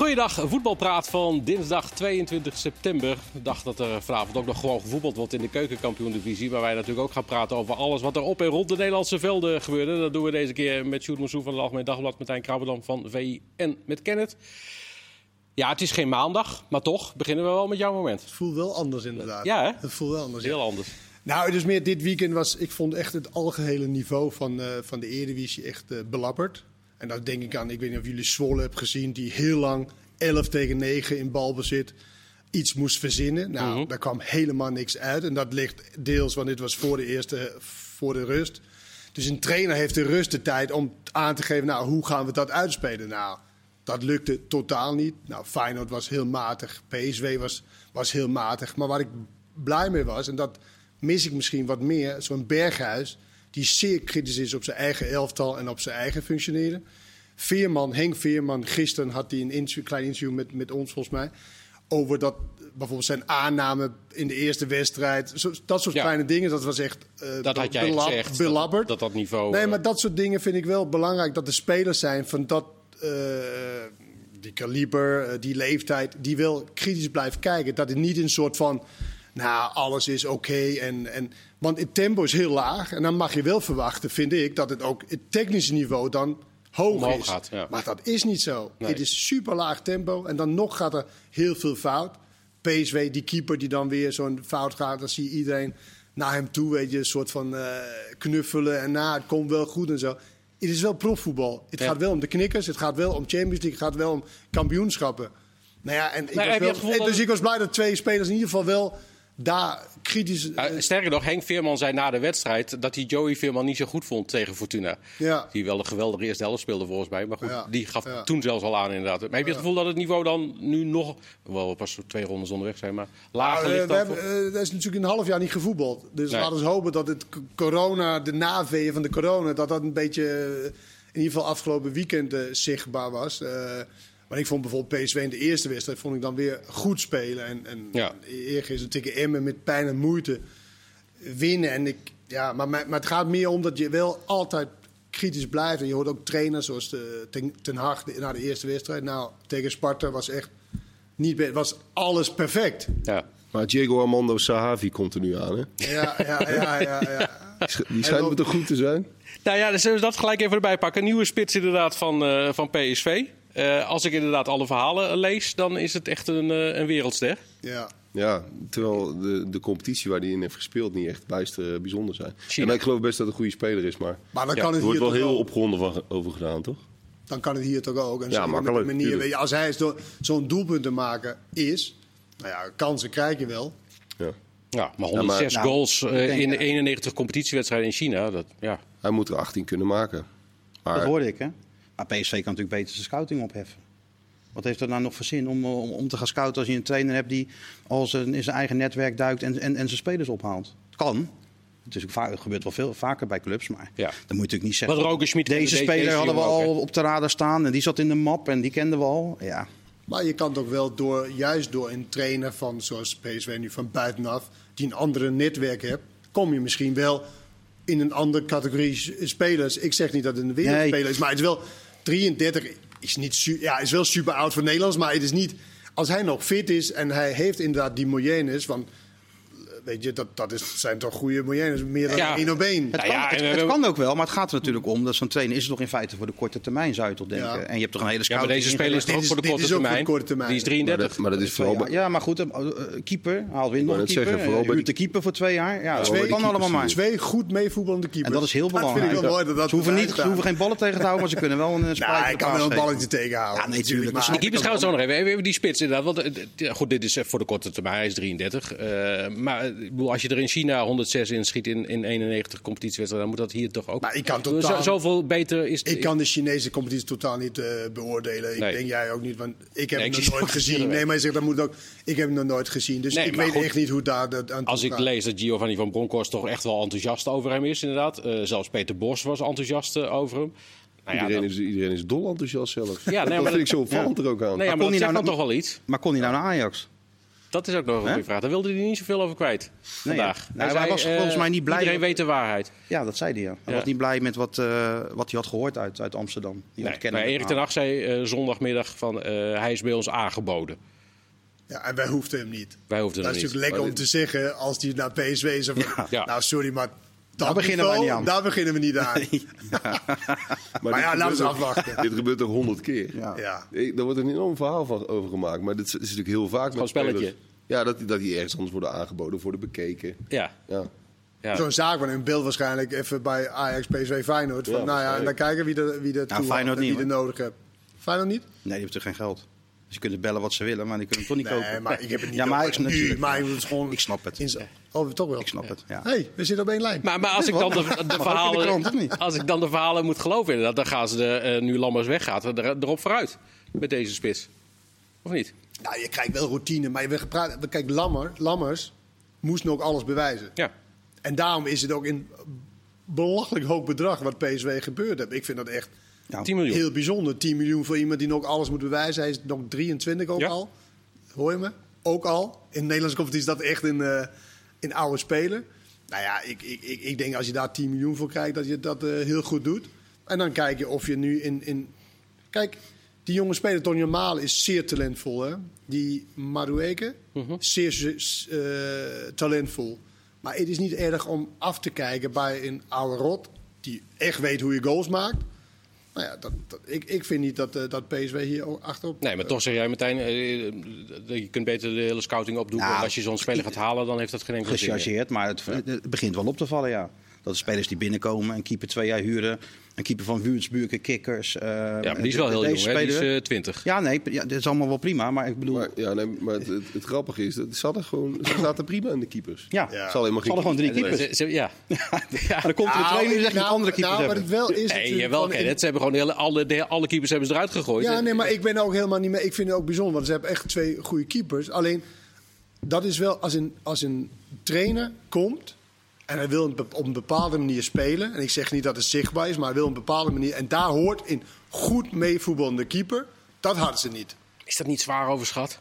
Goeiedag, voetbalpraat van dinsdag 22 september. De dag dat er vanavond ook nog gewoon gevoetbald wordt in de keukenkampioen-divisie. Waar wij natuurlijk ook gaan praten over alles wat er op en rond de Nederlandse velden gebeurde. Dat doen we deze keer met Sjoerd Moussou van het Algemeen Dagblad, Martijn Krabberdam van VI en met Kenneth. Ja, het is geen maandag, maar toch beginnen we wel met jouw moment. Het voelt wel anders inderdaad. Ja, hè? Het voelt wel anders. Heel anders. Nou, dus meer dit weekend was, ik vond echt het algehele niveau van, eh, van de Eredivisie echt eh, belabberd. En dat denk ik aan, ik weet niet of jullie Zwolle hebben gezien, die heel lang 11 tegen 9 in balbezit iets moest verzinnen. Nou, Mhm. daar kwam helemaal niks uit. En dat ligt deels, want dit was voor de eerste, voor de rust. Dus een trainer heeft de rust de tijd om aan te geven, nou, hoe gaan we dat uitspelen? Nou, dat lukte totaal niet. Nou, Feyenoord was heel matig, PSW was, was heel matig. Maar waar ik blij mee was, en dat mis ik misschien wat meer, zo'n Berghuis, die zeer kritisch is op zijn eigen elftal en op zijn eigen functioneren. Veerman, Henk Veerman, gisteren had hij een interview- klein interview met, met ons volgens mij. Over dat bijvoorbeeld zijn aanname in de eerste wedstrijd. Zo, dat soort Ja. kleine dingen, dat was echt eh, Dat had jij belab- gezegd, belabberd. dat dat niveau, Nee, eh, maar dat soort dingen vind ik wel belangrijk. Dat de spelers zijn van dat, eh, die kaliber, die leeftijd, die wel kritisch blijven kijken. Dat het niet een soort van, nou, alles is oké. en, en, want het tempo is heel laag. En dan mag je wel verwachten, vind ik, dat het ook het technische niveau dan hoog Omhoog is. gaat, ja. Maar dat is niet zo. Nee. Het is super laag tempo. En dan nog gaat er heel veel fout. PSW, die keeper die dan weer zo'n fout gaat, dan zie je iedereen naar hem toe, weet je, een soort van eh, knuffelen. En nou, het komt wel goed en zo. Het is wel profvoetbal. Het Ja. gaat wel om de knikkers, het gaat wel om Champions League, het gaat wel om kampioenschappen. Nou ja, en ik Maar was wel- en dus ik was blij dat twee spelers in ieder geval wel daar kritisch... Uh, sterker nog, Henk Veerman zei na de wedstrijd dat hij Joey Veerman niet zo goed vond tegen Fortuna. Ja. Die wel een geweldige eerste helft speelde volgens mij. Maar goed, Ja, die gaf ja. toen zelfs al aan inderdaad. Maar heb je het gevoel dat het niveau dan nu nog... Wel, we pas twee rondes onderweg zijn, maar lager Nou, ligt eh, dan... we hebben, eh, er is natuurlijk een half jaar niet gevoetbald. Dus Nee. laten we hopen dat het corona, de naweeën van de corona, dat dat een beetje eh, in ieder geval afgelopen weekend eh, zichtbaar was. Maar ik vond bijvoorbeeld PSV in de eerste wedstrijd vond ik dan weer goed spelen. En, en Ja. eergisteren tegen Emmen met pijn en moeite winnen. En ik, ja, maar, maar het gaat meer om dat je wel altijd kritisch blijft. En je hoort ook trainers zoals de, ten, ten Hag de- na de eerste wedstrijd. Nou, tegen Sparta was echt niet be- was alles perfect. ja. Maar Diego Armando Sahavi komt er nu aan, hè? Ja, ja, ja, ja. ja. Die schijnt me toch goed te zijn? Nou ja, dus zullen we dat gelijk even erbij pakken. Nieuwe spits inderdaad van, eh, van PSV. Eh, als ik inderdaad alle verhalen lees, dan is het echt een, eh, een wereldster. ja. Ja, terwijl de, de competitie waar hij in heeft gespeeld niet echt bijster eh, bijzonder zijn. China. En ik geloof best dat het een goede speler is, maar Maar dan Ja, kan er het wordt hier wel heel van, over gedaan, toch? Dan kan het hier toch ook. En Ja, makkelijk, manier, weet je, als hij zo- zo'n doelpunt te maken is, nou ja, kansen krijg je wel. Ja. Ja, maar Ja, 106 maar- goals eh, Nou, denk, in de eh, 91 competitiewedstrijden in China. Dat, ja. Hij moet er 18 kunnen maken. Dat Maar hoorde ik, hè? Maar PSV kan natuurlijk beter zijn scouting opheffen. Wat heeft er nou nog voor zin om, om, om te gaan scouten als je een trainer hebt die al zijn, in zijn eigen netwerk duikt en, en, en zijn spelers ophaalt? Het kan. Het, is ook vaak, het gebeurt wel veel vaker bij clubs, maar Ja. dan moet je natuurlijk niet zeggen. Wat Roger-Schmidt Deze speler deze hadden we al op de radar staan en die zat in de map en die kenden we al. Ja. Maar je kan toch wel door, juist door een trainer van, zoals PSV nu van buitenaf, die een andere netwerk hebt, kom je misschien wel in een andere categorie spelers. Ik zeg niet dat het een wereldspeler Nee. is, maar het is wel 33, is, niet ja, is wel super oud voor Nederlands, maar het is niet, als hij nog fit is en hij heeft inderdaad die moyennes van, weet je, dat, dat is, zijn toch goede moyennes, meer dan Ja. één op één. Het, Nou kan, ja, het, het kan ook wel, maar het gaat er natuurlijk om dat zo'n trainer is het toch in feite voor de korte termijn, zou je toch denken. Ja. En je hebt toch een hele ja, maar deze speler is toch ook voor de korte voor termijn. korte termijn. Die is maar, 33. dat, maar dat is vooral Ja, maar goed, eh, eh, keeper, haalt weer nog een keeper. zeggen, vooral eh, bij huurt die- de keeper voor twee jaar. Ja, Twee dat kan allemaal maar. Twee goed meevoetballende keepers. En dat is heel Dat vind belangrijk. ik wel mooi. Dat dat Ze hoeven, niet, erbij ze hoeven geen ballen tegen te houden, maar ze kunnen wel een uh, Nou, ik kan wel een balletje tegenhouden. Ja, nee, tuurlijk. Maar- Die keepers gaan we zo nog even. Even die spits inderdaad. Want, eh, ja, goed, dit is eh, voor de korte termijn. Hij is 33. Eh, maar eh, ik bedoel, als je er in China 106 in schiet in, in 91 competitiewedstrijden, dan moet dat hier toch ook. Maar ik kan totaal- zo- zoveel beter is het. Ik kan de Chinese competitie totaal niet eh, beoordelen. Ik denk jij ook niet, want ik heb Nee, ik het zie nog nooit gezien. Nee, maar je zegt dat moet ook. Ik heb het nog nooit gezien, dus Nee, ik weet goed. echt niet hoe daar dat aan toe Als ik gaat. lees dat Giovanni van Bronckhorst toch echt wel enthousiast over hem is, inderdaad. Eh, zelfs Peter Bos was enthousiast eh, over hem. Nou ja, iedereen, is, iedereen is dol enthousiast zelf. Ja, nee, dat maar vind dat- ik zo opvallend er ook aan. nee, ja, maar kon dat hij zegt nou toch wel iets. Maar kon hij nou naar Ajax? Dat is ook nog een Hè? goede vraag. Daar wilde hij niet zoveel over kwijt vandaag. ja. Nee, hij was eh, volgens mij niet blij Iedereen met- weet de waarheid. Ja, dat zei hij. Ja. Hij Ja. was niet blij met wat, eh, wat hij had gehoord uit, uit Amsterdam. Die Nee, ontkennen maar het. Erik ten Hag zei eh, zondagmiddag van eh, hij is bij ons aangeboden. Ja, en wij hoefden hem niet. Wij hoefden Dat hem is niet. natuurlijk lekker om te zeggen als die naar PSV is. Of, Ja. Ja. Nou, sorry, maar Daar beginnen niveau, niet aan. Daar beginnen we niet aan. Maar ja, laten we afwachten. Dit gebeurt toch honderd keer? Ja. Ja. Daar wordt een enorm verhaal van over gemaakt. Maar dit is, natuurlijk heel vaak met een spelletje. spelers. Ja, dat, die- dat die ergens anders worden aangeboden, worden bekeken. Ja, Ja. ja. Zo'n zaak van een beeld waarschijnlijk even bij Ajax, PSV, Feyenoord. Van, Ja, nou ja, en dan kijken wie er, wie er, toe Feyenoord had en niet, wie er nodig hebt. Feyenoord niet? Nee, die heeft natuurlijk geen geld. Dus je kunt bellen wat ze willen, maar die kunnen het toch niet Nee, kopen. maar ik heb het niet Ja, maar ik, nu, maar ik het is gewoon Ik snap het. Oh, toch wel? Ik snap het, ja. hey, we zitten op één lijn. Maar, maar als, ik dan de, verhalen, krant, of niet? als ik dan de verhalen moet geloven, inderdaad, dan gaan ze de, eh, nu Lammers weggaat, er, erop vooruit met deze spits. Of niet? Nou, je krijgt wel routine, maar we praten, kijk, Lammer, Lammers moest nog alles bewijzen. Ja. En daarom is het ook in belachelijk hoog bedrag wat PSV gebeurd heeft. Ik vind dat echt Ja. 10 miljoen. heel bijzonder. 10 miljoen voor iemand die nog alles moet bewijzen. Hij is nog 23 ook Ja. al. Hoor je me? Ook al. In de Nederlandse competitie is dat echt een, eh een oude speler. Nou ja, ik, ik, ik, ik denk als je daar 10 miljoen voor krijgt, dat je dat eh, heel goed doet. En dan kijk je of je nu in... in... Kijk, die jonge speler, Tony Malen, is zeer talentvol. Hè? Die Madueke, zeer eh, talentvol. Maar het is niet erg om af te kijken bij een oude rot... die echt weet hoe je goals maakt. Nou ja, dat, dat- ik, ik vind niet dat, eh, dat PSV hier ook achterop... Nee, maar toch zeg jij meteen, eh, je kunt beter de hele scouting opdoen. Nou, als je zo'n speler gaat halen, dan heeft dat geen enkele. Gechargeerd, maar het, het begint wel op te vallen, ja. Dat de spelers die binnenkomen, een keeper twee jaar huren, een keeper van Wuurtsbuurken, Kikkers. eh, Ja, maar die is wel heel jong, hè? die is speler- eh, 20. Ja, nee, ja, dit is allemaal wel prima, maar ik bedoel... Maar, ja, nee, maar het, het, het grappige is, dat ze, hadden gewoon, ze zaten prima in de keepers. ja, Ja. Ze hadden helemaal ze hadden gewoon drie keepers. Ze- ze- Ja. Maar dan komt er een trainer zegt dat andere keepers nou, maar het wel is Nee, jawel. Ze hebben gewoon hele, alle, de, alle keepers hebben ze eruit gegooid. Ja, nee, maar ik ben ook helemaal niet mee. Ik vind het ook bijzonder, want ze hebben echt twee goede keepers. Alleen, dat is wel als een, als een trainer komt en hij wil op een bepaalde manier spelen. En ik zeg niet dat het zichtbaar is, maar hij wil een bepaalde manier. En daar hoort in goed meevoetballende keeper. Dat hadden ze niet. Is dat niet zwaar overschat?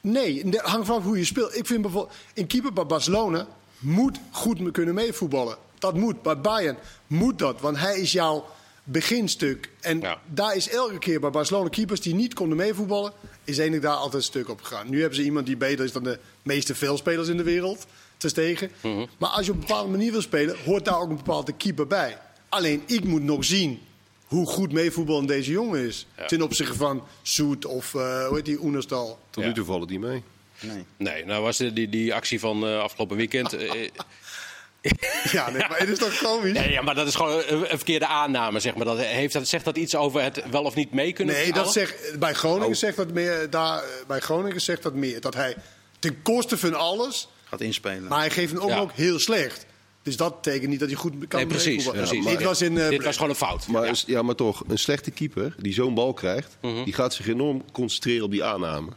Nee, het hangt van hoe je speelt. Ik vind bijvoorbeeld, een keeper bij Barcelona moet goed kunnen meevoetballen. Dat moet. Bij Bayern moet dat, want hij is jouw beginstuk. En Ja. daar is elke keer bij Barcelona keepers die niet konden meevoetballen, is enig daar altijd een stuk op gegaan. Nu hebben ze iemand die beter is dan de meeste veelspelers in de wereld, te stegen. Mhm. Maar als je op een bepaalde manier wil spelen, hoort daar ook een bepaalde keeper bij. Alleen, ik moet nog zien hoe goed meevoetballen deze jongen is. Ja. Ten opzichte van Soet of, eh hoe heet die, Oenerstal. Tot nu toe valt het niet mee. Nee. Nee, nou was de, die, die actie van eh, afgelopen weekend. eh, Ja, nee, maar het is toch komisch? nee, ja, maar dat is gewoon een, een verkeerde aanname, zeg maar. Dat, heeft dat, zegt dat iets over het wel of niet mee kunnen Nee, dat zegt, bij Groningen Oh. zegt dat meer. Daar, bij Groningen zegt dat meer. Dat hij ten koste van alles. Gaat inspelen. Maar hij geeft hem ook Ja. nog heel slecht. Dus dat betekent niet dat hij goed kan Nee, precies. Dit was in. eh, Dit was gewoon een fout. Maar, Ja. ja, maar toch, een slechte keeper die zo'n bal krijgt, Mhm. die gaat zich enorm concentreren op die aanname.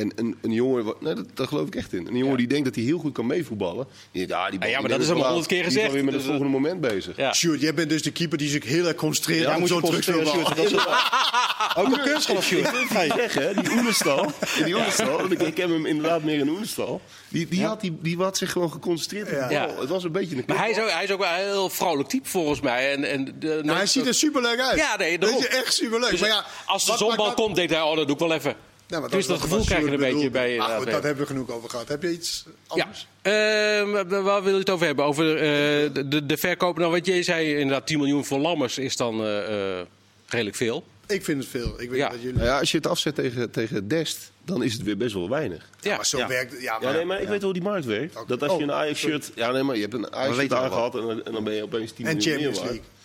En een, een jongen, nee, dat, daar geloof ik echt in. Een jongen die denkt dat hij heel goed kan meevoetballen. Die denkt, ah, die bal, Ja, maar dat is al honderd keer aan. Die is gezegd. alweer met het Dus, volgende moment bezig. Ja. Sjoerd, jij bent dus de keeper die zich heel erg concentreert Ja, op moet je zo'n dat is- Ook een kunstgeloof, Sjoerd. Nee. zeggen, die Oenestal, die Oenestal, want ik, ik heb hem inderdaad meer in Oenestal. Die, die, had, die, die had zich gewoon geconcentreerd Ja. Het was een beetje een Maar hij is, ook, hij is ook wel een heel vrolijk type volgens mij. En, en de, Nou, hij ziet er superleuk uit. Ja, nee, daarom. je, echt superleuk. Dus maar ja, als de zonbal komt, denkt hij, oh, dat doe ik wel even. Ja, maar dus dat is gevoel krijg je een Sjoerd beetje bij... Goed, inderdaad, dat hebben we genoeg over gehad. Heb je iets Ja, anders? Ehm, waar wil je het over hebben? Over eh, de, de, verkoop. Nou, wat jij zei, inderdaad, 10 miljoen voor Lammers is dan eh, eh, redelijk veel. Ik vind het veel. Ik weet Ja. dat jullie... Nou ja, als je het afzet tegen, tegen Dest, dan is het weer best wel weinig. Ja, maar zo ja. werkt. Ja, Ja, nee, maar ik weet hoe die markt werkt. Dat als je Oh, een Ajax-shirt... Ja, nee, maar je hebt een Ajax-shirt aangehad en, dan- en dan ben je opeens 10 en miljoen Champions meer waard. League.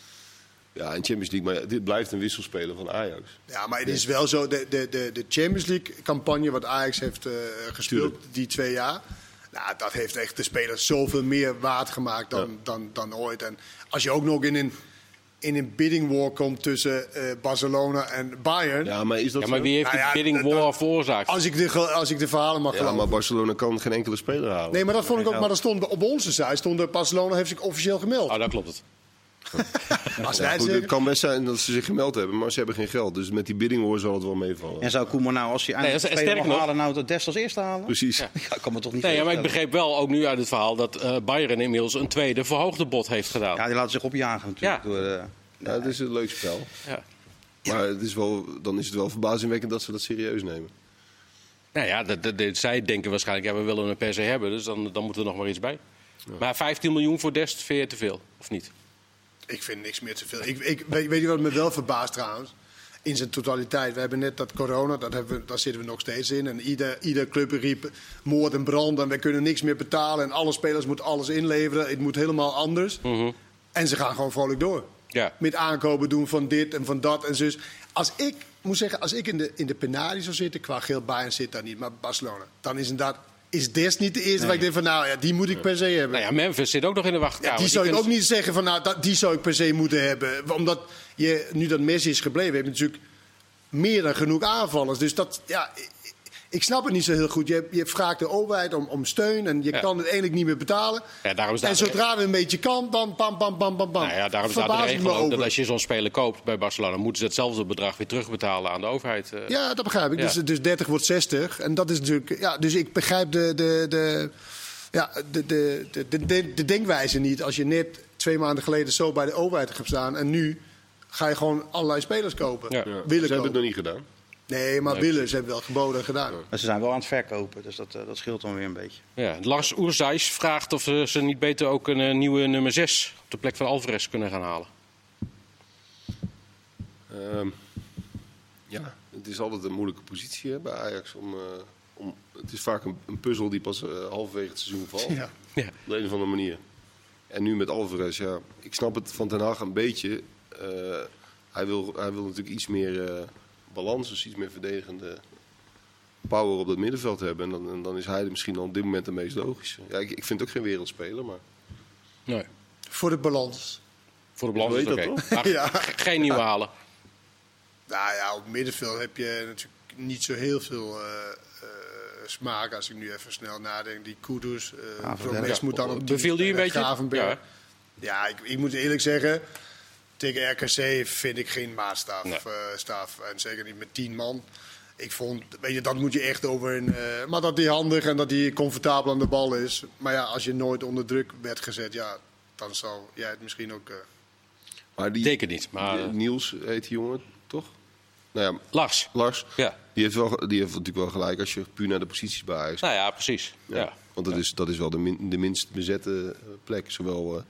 Ja, en Champions League. Maar dit blijft een wisselspeler van Ajax. Ja, maar het is wel zo. De, de, de, de Champions League-campagne wat Ajax heeft eh, gespeeld Tuurlijk. die twee jaar. Nou, dat heeft echt de spelers zoveel meer waard gemaakt dan, dan, dan ooit. En als je ook nog in een, in een bidding war komt tussen eh, Barcelona en Bayern. Ja, maar is dat Ja, maar wie heeft Nou ja, die bidding dat- war veroorzaakt? Als ik, de, als ik de verhalen mag Ja, geloven. maar Barcelona kan geen enkele speler halen. Nee, maar dat vond ik ook. Maar dat stond op onze site. Stond de Barcelona heeft zich officieel gemeld. Oh, dan klopt het. Als Ja, wij goed, het kan best zijn dat ze zich gemeld hebben, maar ze hebben geen geld. Dus met die bidding hoor zal het wel meevallen. En zou Koeman nou, als hij Nee, eindelijk nee, sterker nog- halen, nou dat Dest als eerste halen? Precies. Ja, ik kan me toch niet Nee, ja, maar ik begreep wel ook nu uit het verhaal dat eh Bayern inmiddels een tweede verhoogde bod heeft gedaan. Ja, die laten zich opjagen natuurlijk. Ja. Door, eh, Ja, het is een leuk spel. Ja. Maar het is wel, dan is het wel verbazingwekkend dat ze dat serieus nemen. Nou ja, dat, dat- dat- zij denken waarschijnlijk, ja, we willen hem per se hebben, dus dan, dan moet er nog maar iets bij. Maar 15 miljoen voor Dest, vind je te veel, of niet? Ik vind niks meer te veel. Ik, ik, weet, weet je wat me wel verbaast trouwens? In zijn totaliteit. We hebben net dat corona, dat hebben we, daar zitten we nog steeds in. En ieder, ieder club riep moord en brand en we kunnen niks meer betalen. En alle spelers moeten alles inleveren. Het moet helemaal anders. En ze gaan gewoon vrolijk door. Ja. Met aankopen doen van dit en van dat en zus. Als ik, moet zeggen, als ik in de, in de penarie zou zitten, qua geel Bayern zit daar niet, maar Barcelona. Dan is inderdaad, is Dest niet de eerste waar ik denk van, nou ja, die moet ik per se hebben. Nou ja, Memphis zit ook nog in de wachtkamer. Ja, die zou ik ook niet zeggen van nou, dat, die zou ik per se moeten hebben. Omdat je, nu dat Messi is gebleven, heb je natuurlijk meer dan genoeg aanvallers. Dus dat, ja, ik, snap het niet zo heel goed. Je, je vraagt de overheid om, om steun en je Ja. kan het eigenlijk niet meer betalen. Ja, daarom is en zodra het een beetje kan, dan pam, pam, pam, pam, pam. Nou ja, daarom staat de regel ook dat als je zo'n speler koopt bij Barcelona, moeten ze hetzelfde bedrag weer terugbetalen aan de overheid. eh. Ja, dat begrijp ik. Ja. Dus, dus 30 wordt 60. En dat is natuurlijk. Ja, dus ik begrijp de, de, de, ja, de, de, de, de, de, de denkwijze niet. Als je net twee maanden geleden zo bij de overheid hebt staan. En nu ga je gewoon allerlei spelers kopen. Ja. Willen ze hebben het nog niet gedaan. Nee, maar willen. Ze hebben wel geboden en gedaan. Maar ze zijn wel aan het verkopen, dus dat, eh, dat scheelt dan weer een beetje. Ja, Lars Oerzijs vraagt of ze, ze niet beter ook een eh, nieuwe nummer 6 op de plek van Alvarez kunnen gaan halen. Ehm, ja, het is altijd een moeilijke positie hè, bij Ajax. Om, eh, om, het is vaak een, een puzzel die pas eh, halverwege het seizoen valt. Ja. Ja. Op de een of andere manier. En nu met Alvarez, ja. Ik snap het van Den Haag een beetje. Eh, hij, wil, hij wil natuurlijk iets meer eh, balans, dus iets meer verdedigende power op dat middenveld hebben. En dan, en dan is hij misschien op dit moment de meest logische. Ja, ik, ik vind het ook geen wereldspeler, maar... Nee. Voor de balans. Voor de balans is Weet het dat Ja. Geen nieuwe halen. Nou ja, op het middenveld heb je natuurlijk niet zo heel veel eh, eh, smaak. Als ik nu even snel nadenk. Die Kudus, uh, Gravenberg. Promes moet dan op die Beviel die een beetje? Gravenberg. Ja. Ja, ik, ik moet eerlijk zeggen. Tegen RKC vind ik geen maatstaf. Nee. eh, staf. en zeker niet met tien man. Ik vond, weet je, dat moet je echt over. Een, eh, maar dat hij handig en dat hij comfortabel aan de bal is. Maar ja, als je nooit onder druk werd gezet, ja, dan zou jij het misschien ook. eh, maar die, Zeker niet. Maar die- Niels heet die jongen, toch? Nou ja, Lars. Lars. Ja. Die heeft, wel, die heeft natuurlijk wel gelijk als je puur naar de posities bij Nou ja, precies. Ja. Ja, Want dat, is, dat is wel de, min- de minst bezette plek, zowel eh,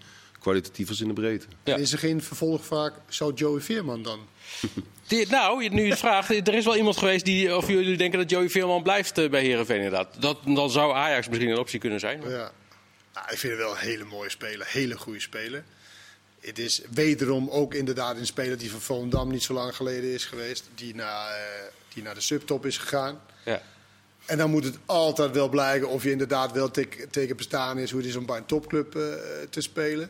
kwalitatief als in de breedte. Ja. Is er geen vervolg vaak? Zou Joey Veerman dan? Die- nou, nu je het vraagt, er is wel iemand geweest die, of jullie denken dat Joey Veerman blijft eh, bij Herenveen inderdaad. Dat, dan zou Ajax misschien een optie kunnen zijn. Ja. Nou, ik vind het wel een hele mooie speler, hele goede speler. Het is wederom ook inderdaad een speler die van Volendam niet zo lang geleden is geweest. Die naar, eh, die naar de subtop is gegaan. Ja. En dan moet het altijd wel blijken of je inderdaad wel te- tegen bestaan is hoe het is om bij een topclub eh, te spelen.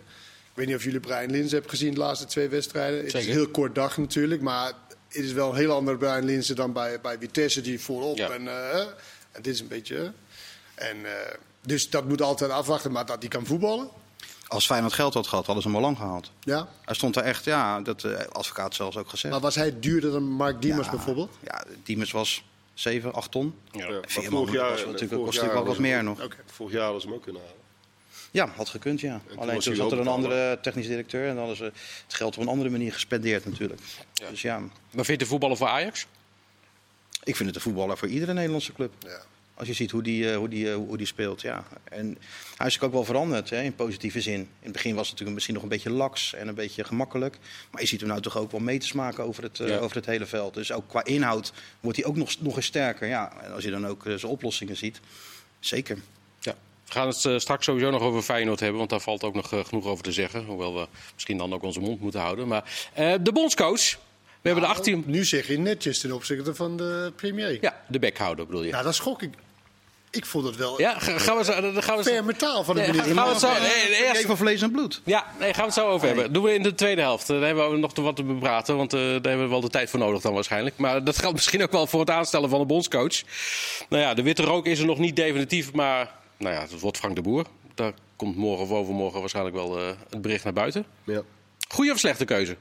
Ik weet niet of jullie Brian Lins hebben gezien de laatste twee wedstrijden. Het is een heel kort dag natuurlijk, maar het is wel een heel ander Brian Linsen dan bij, bij Vitesse die voorop. Ja. En, eh, en dit is een beetje... eh, En, eh, dus dat moet altijd afwachten, maar dat hij kan voetballen. Als Feyenoord geld had gehad, hadden ze hem al lang gehaald. Ja. Hij stond daar echt, ja, dat uh, advocaat zelfs ook gezegd. Maar was hij duurder dan Mark Diemers Ja, bijvoorbeeld? Ja, Diemers was 7, 8 ton. Ja. Veerman vorig jaar, was natuurlijk, vorig kost jaar wat was- meer nog. Oké. Vorig jaar hadden ze hem ook kunnen halen. Ja, had gekund, ja. toen Alleen toen zat er een andere technisch directeur en dan hadden ze het geld op een andere manier gespendeerd natuurlijk. Dus ja, Maar vind je de voetballer voor Ajax? ik vind het een voetballer voor iedere Nederlandse club. Ja. Als je ziet hoe die, eh, hoe die, eh, hoe die speelt, ja. En hij is ook wel veranderd hè, in positieve zin. In het begin was het natuurlijk misschien nog een beetje laks en een beetje gemakkelijk. Maar je ziet hem nou toch ook wel meters maken over het, eh, Ja. over het hele veld. Dus ook qua inhoud wordt hij ook nog, nog eens sterker. Ja, en als je dan ook eh, zijn oplossingen ziet, zeker. We gaan het eh, straks sowieso nog over Feyenoord hebben, want daar valt ook nog eh, genoeg over te zeggen. Hoewel we misschien dan ook onze mond moeten houden. Maar eh, de bondscoach. We hebben de 18... Nu zeg je netjes ten opzichte van de premier. Ja, de bekhouder bedoel je. Nou, dat schok ik. Ik vond het wel Ja, ga- gaan we zo... dan Gaan we zo metaal van de Nee, minister. gaan we het zo... nee, eerst- Even vlees en bloed. Ja, nee, gaan we het zo over hebben. Doen we in de tweede helft. Daar hebben we nog wat te bepraten, want eh, daar hebben we wel de tijd voor nodig dan waarschijnlijk. Maar dat geldt misschien ook wel voor het aanstellen van de bondscoach. Nou ja, de witte rook is er nog niet definitief, maar nou ja, het wordt Frank de Boer. Daar komt morgen of overmorgen waarschijnlijk wel eh, het bericht naar buiten. Ja. Goeie of slechte keuze?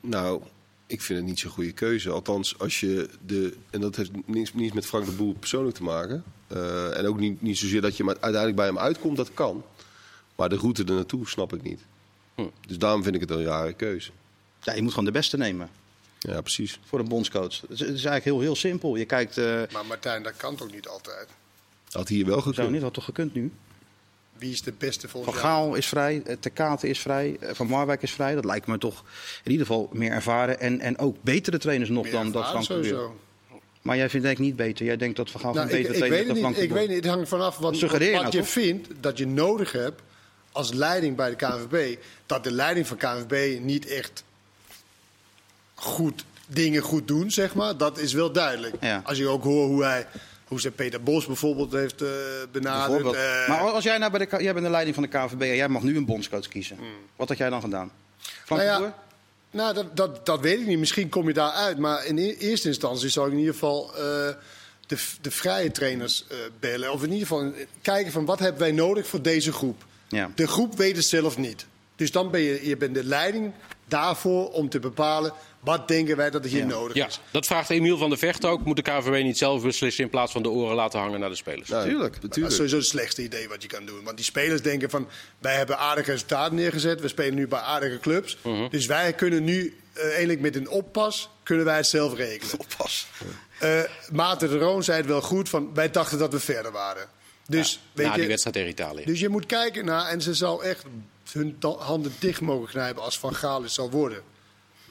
Nou, ik vind het niet zo'n goede keuze. Althans, als je de. En dat heeft niets, niets met Frank de Boer persoonlijk te maken. Eh, en ook niet, niet zozeer dat je maar uiteindelijk bij hem uitkomt, dat kan. Maar de route er naartoe snap ik niet. Hm. Dus daarom vind ik het een rare keuze. Ja, je moet gewoon de beste nemen Ja, precies. voor een bondscoach. Het is, het is eigenlijk heel, heel simpel. Je kijkt, eh Maar Martijn, dat kan toch niet altijd? Had hier wel gekund. niet, had toch gekund nu? Wie is de beste Van volgens jou? Gaal is vrij, eh, Tekate is vrij, eh, Van Marwijk is vrij. Dat lijkt me toch in ieder geval meer ervaren en, en ook betere trainers nog Meer dan dat Frank sowieso. Maar jij vindt ik niet beter. Jij denkt dat Van Gaal Nou, een ik, betere ik trainer dan Frank Ik weet niet. Het hangt vanaf wat, wat nou je toch? vindt dat je nodig hebt als leiding bij de KNVB. Dat de leiding van KNVB niet echt goed dingen goed doen, zeg maar. Dat is wel duidelijk. Ja. Als je ook hoort hoe hij, hoe ze Peter Bos bijvoorbeeld heeft eh, benaderd. Bijvoorbeeld. eh, maar als jij nou bij de, jij bent de leiding van de KVB en jij mag nu een bondscoach kiezen. Wat had jij dan gedaan? Frank Hmm. Nou ja? Nou, dat, dat, dat weet ik niet. Misschien kom je daar uit. Maar in e- eerste instantie zou ik in ieder geval eh, de, de vrije trainers eh, bellen. Of in ieder geval kijken van wat hebben wij nodig voor deze groep. Ja. De groep weet het zelf niet. Dus dan ben je, je bent de leiding daarvoor om te bepalen wat denken wij dat er hier Ja. nodig Ja, is. dat vraagt Emiel van der Vecht ook. Moet de KVB niet zelf beslissen in plaats van de oren laten hangen naar de spelers? Nou, Tuurlijk. Dat natuurlijk. is sowieso het slechtste idee wat je kan doen. Want die spelers denken van, wij hebben aardige resultaten neergezet. We spelen nu bij aardige clubs. Mhm. Dus wij kunnen nu, eh eigenlijk met een oppas, kunnen wij het zelf regelen. Oppas. Eh Maarten de Roon zei het wel goed, van, wij dachten dat we verder waren. Dus, weet Na je, die wedstrijd tegen Italië. dus je moet kijken naar, en ze zal echt hun handen dicht mogen knijpen als Van Gaal het zal worden.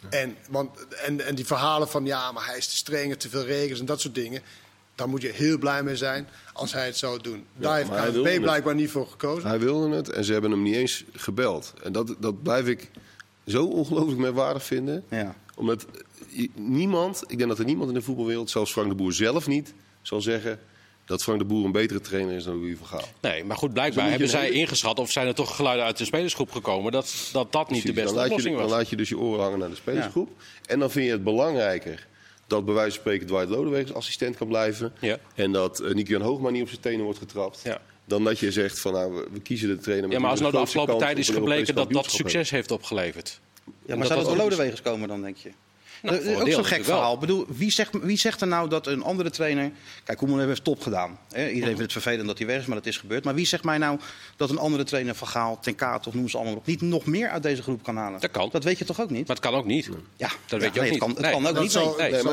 En, want, en, en die verhalen van ja, maar hij is te streng, te veel regels en dat soort dingen. Daar moet je heel blij mee zijn als hij het zou doen. Daar heeft KNVB blijkbaar niet voor gekozen. Hij wilde het en ze hebben hem niet eens gebeld. En dat, dat blijf ik zo ongelooflijk merkwaardig vinden. Ja. Omdat niemand, ik denk dat er niemand in de voetbalwereld, zelfs Frank de Boer zelf niet, zal zeggen dat Frank de Boer een betere trainer is dan Louis van Gaal. Nee, maar goed, blijkbaar Dus dan hebben zij hele- ingeschat... of zijn er toch geluiden uit de spelersgroep gekomen... dat dat, dat niet de beste dan je, oplossing dan was. laat je dus je oren hangen naar de spelersgroep. En dan vind je het belangrijker dat bij wijze van spreken Dwight Lodewijk assistent kan blijven. Ja. En dat uh, Nico-Jan Hoogma niet op zijn tenen wordt getrapt. Ja. Dan dat je zegt van nou, we- we kiezen de trainer. met Ja, maar als nou de afgelopen tijd is gebleken dat dat succes heeft opgeleverd. Ja, maar zou dat door Lodewegers komen dan, denk je? Nou, Dat ook zo'n gek verhaal. Ik bedoel, wie, zegt, wie zegt er nou dat een andere trainer... Kijk, Koeman heeft top gedaan. Hè? Iedereen vindt het vervelend dat hij weg is, maar dat is gebeurd. Maar wie zegt mij nou dat een andere trainer, Van Gaal, Ten Kaat of noem ze allemaal op... niet nog meer uit deze groep kan halen? Dat kan. Dat weet je toch ook niet? Maar het kan ook niet. ja, dat weet je ook nee, niet. Het kan, het Nee. kan ook Dat niet.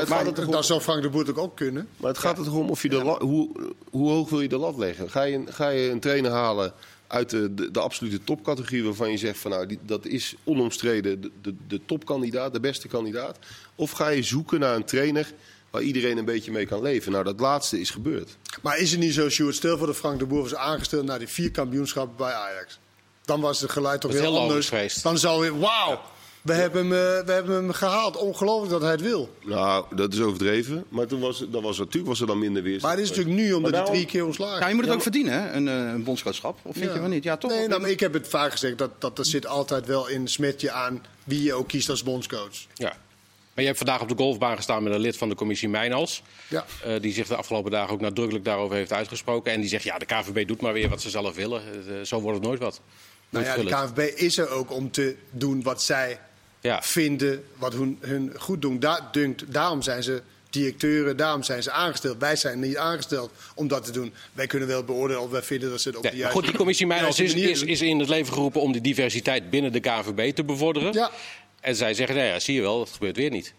maar dat het zou- Frank de Boer ook ook kunnen. Maar het gaat er toch om of je de la- hoe, hoe hoog wil je de lat leggen? Ga je, ga je een trainer halen uit de, de, de absolute topcategorie waarvan je zegt van nou die, dat is onomstreden de, de, de topkandidaat, de beste kandidaat? Of ga je zoeken naar een trainer waar iedereen een beetje mee kan leven? Nou, dat laatste is gebeurd. Maar is het niet zo, Sjoerd, stel voor dat Frank de Boer was aangesteld naar die vier kampioenschappen bij Ajax. Dan was het geluid toch heel heel anders. Dan zou je, wauw, we, hebben hem, eh, we hebben hem gehaald. Ongelooflijk dat hij het wil. Nou, dat is overdreven. Maar toen was, dan was, natuurlijk was er dan minder weerstand. Maar het is natuurlijk nu, omdat hij drie keer ontslagen Ja, je moet het ook verdienen, hè? Een, eh, een bondscoachschap. Of vind Ja. je wel niet? Ja, toch? Nee, nou, ik heb het vaak gezegd, dat, dat, dat zit altijd wel in smetje aan wie je ook kiest als bondscoach. Ja. Maar je hebt vandaag op de golfbaan gestaan met een lid van de commissie Mijnals. Ja. eh, die zich de afgelopen dagen ook nadrukkelijk daarover heeft uitgesproken. En die zegt, ja, de KVB doet maar weer wat ze zelf willen. Zo wordt het nooit wat. Nou ja, de. KNVB is er ook om te doen wat zij Ja. vinden, wat hun, hun goed doen. Da dunkt, daarom zijn ze directeuren, daarom zijn ze aangesteld. Wij zijn niet aangesteld om dat te doen. Wij kunnen wel beoordelen of wij vinden dat ze het op de juiste goed, die commissie juiste is, is, is in het leven geroepen om de diversiteit binnen de KVB te bevorderen. Ja. En zij zeggen, nou ja, zie je wel, dat gebeurt weer niet.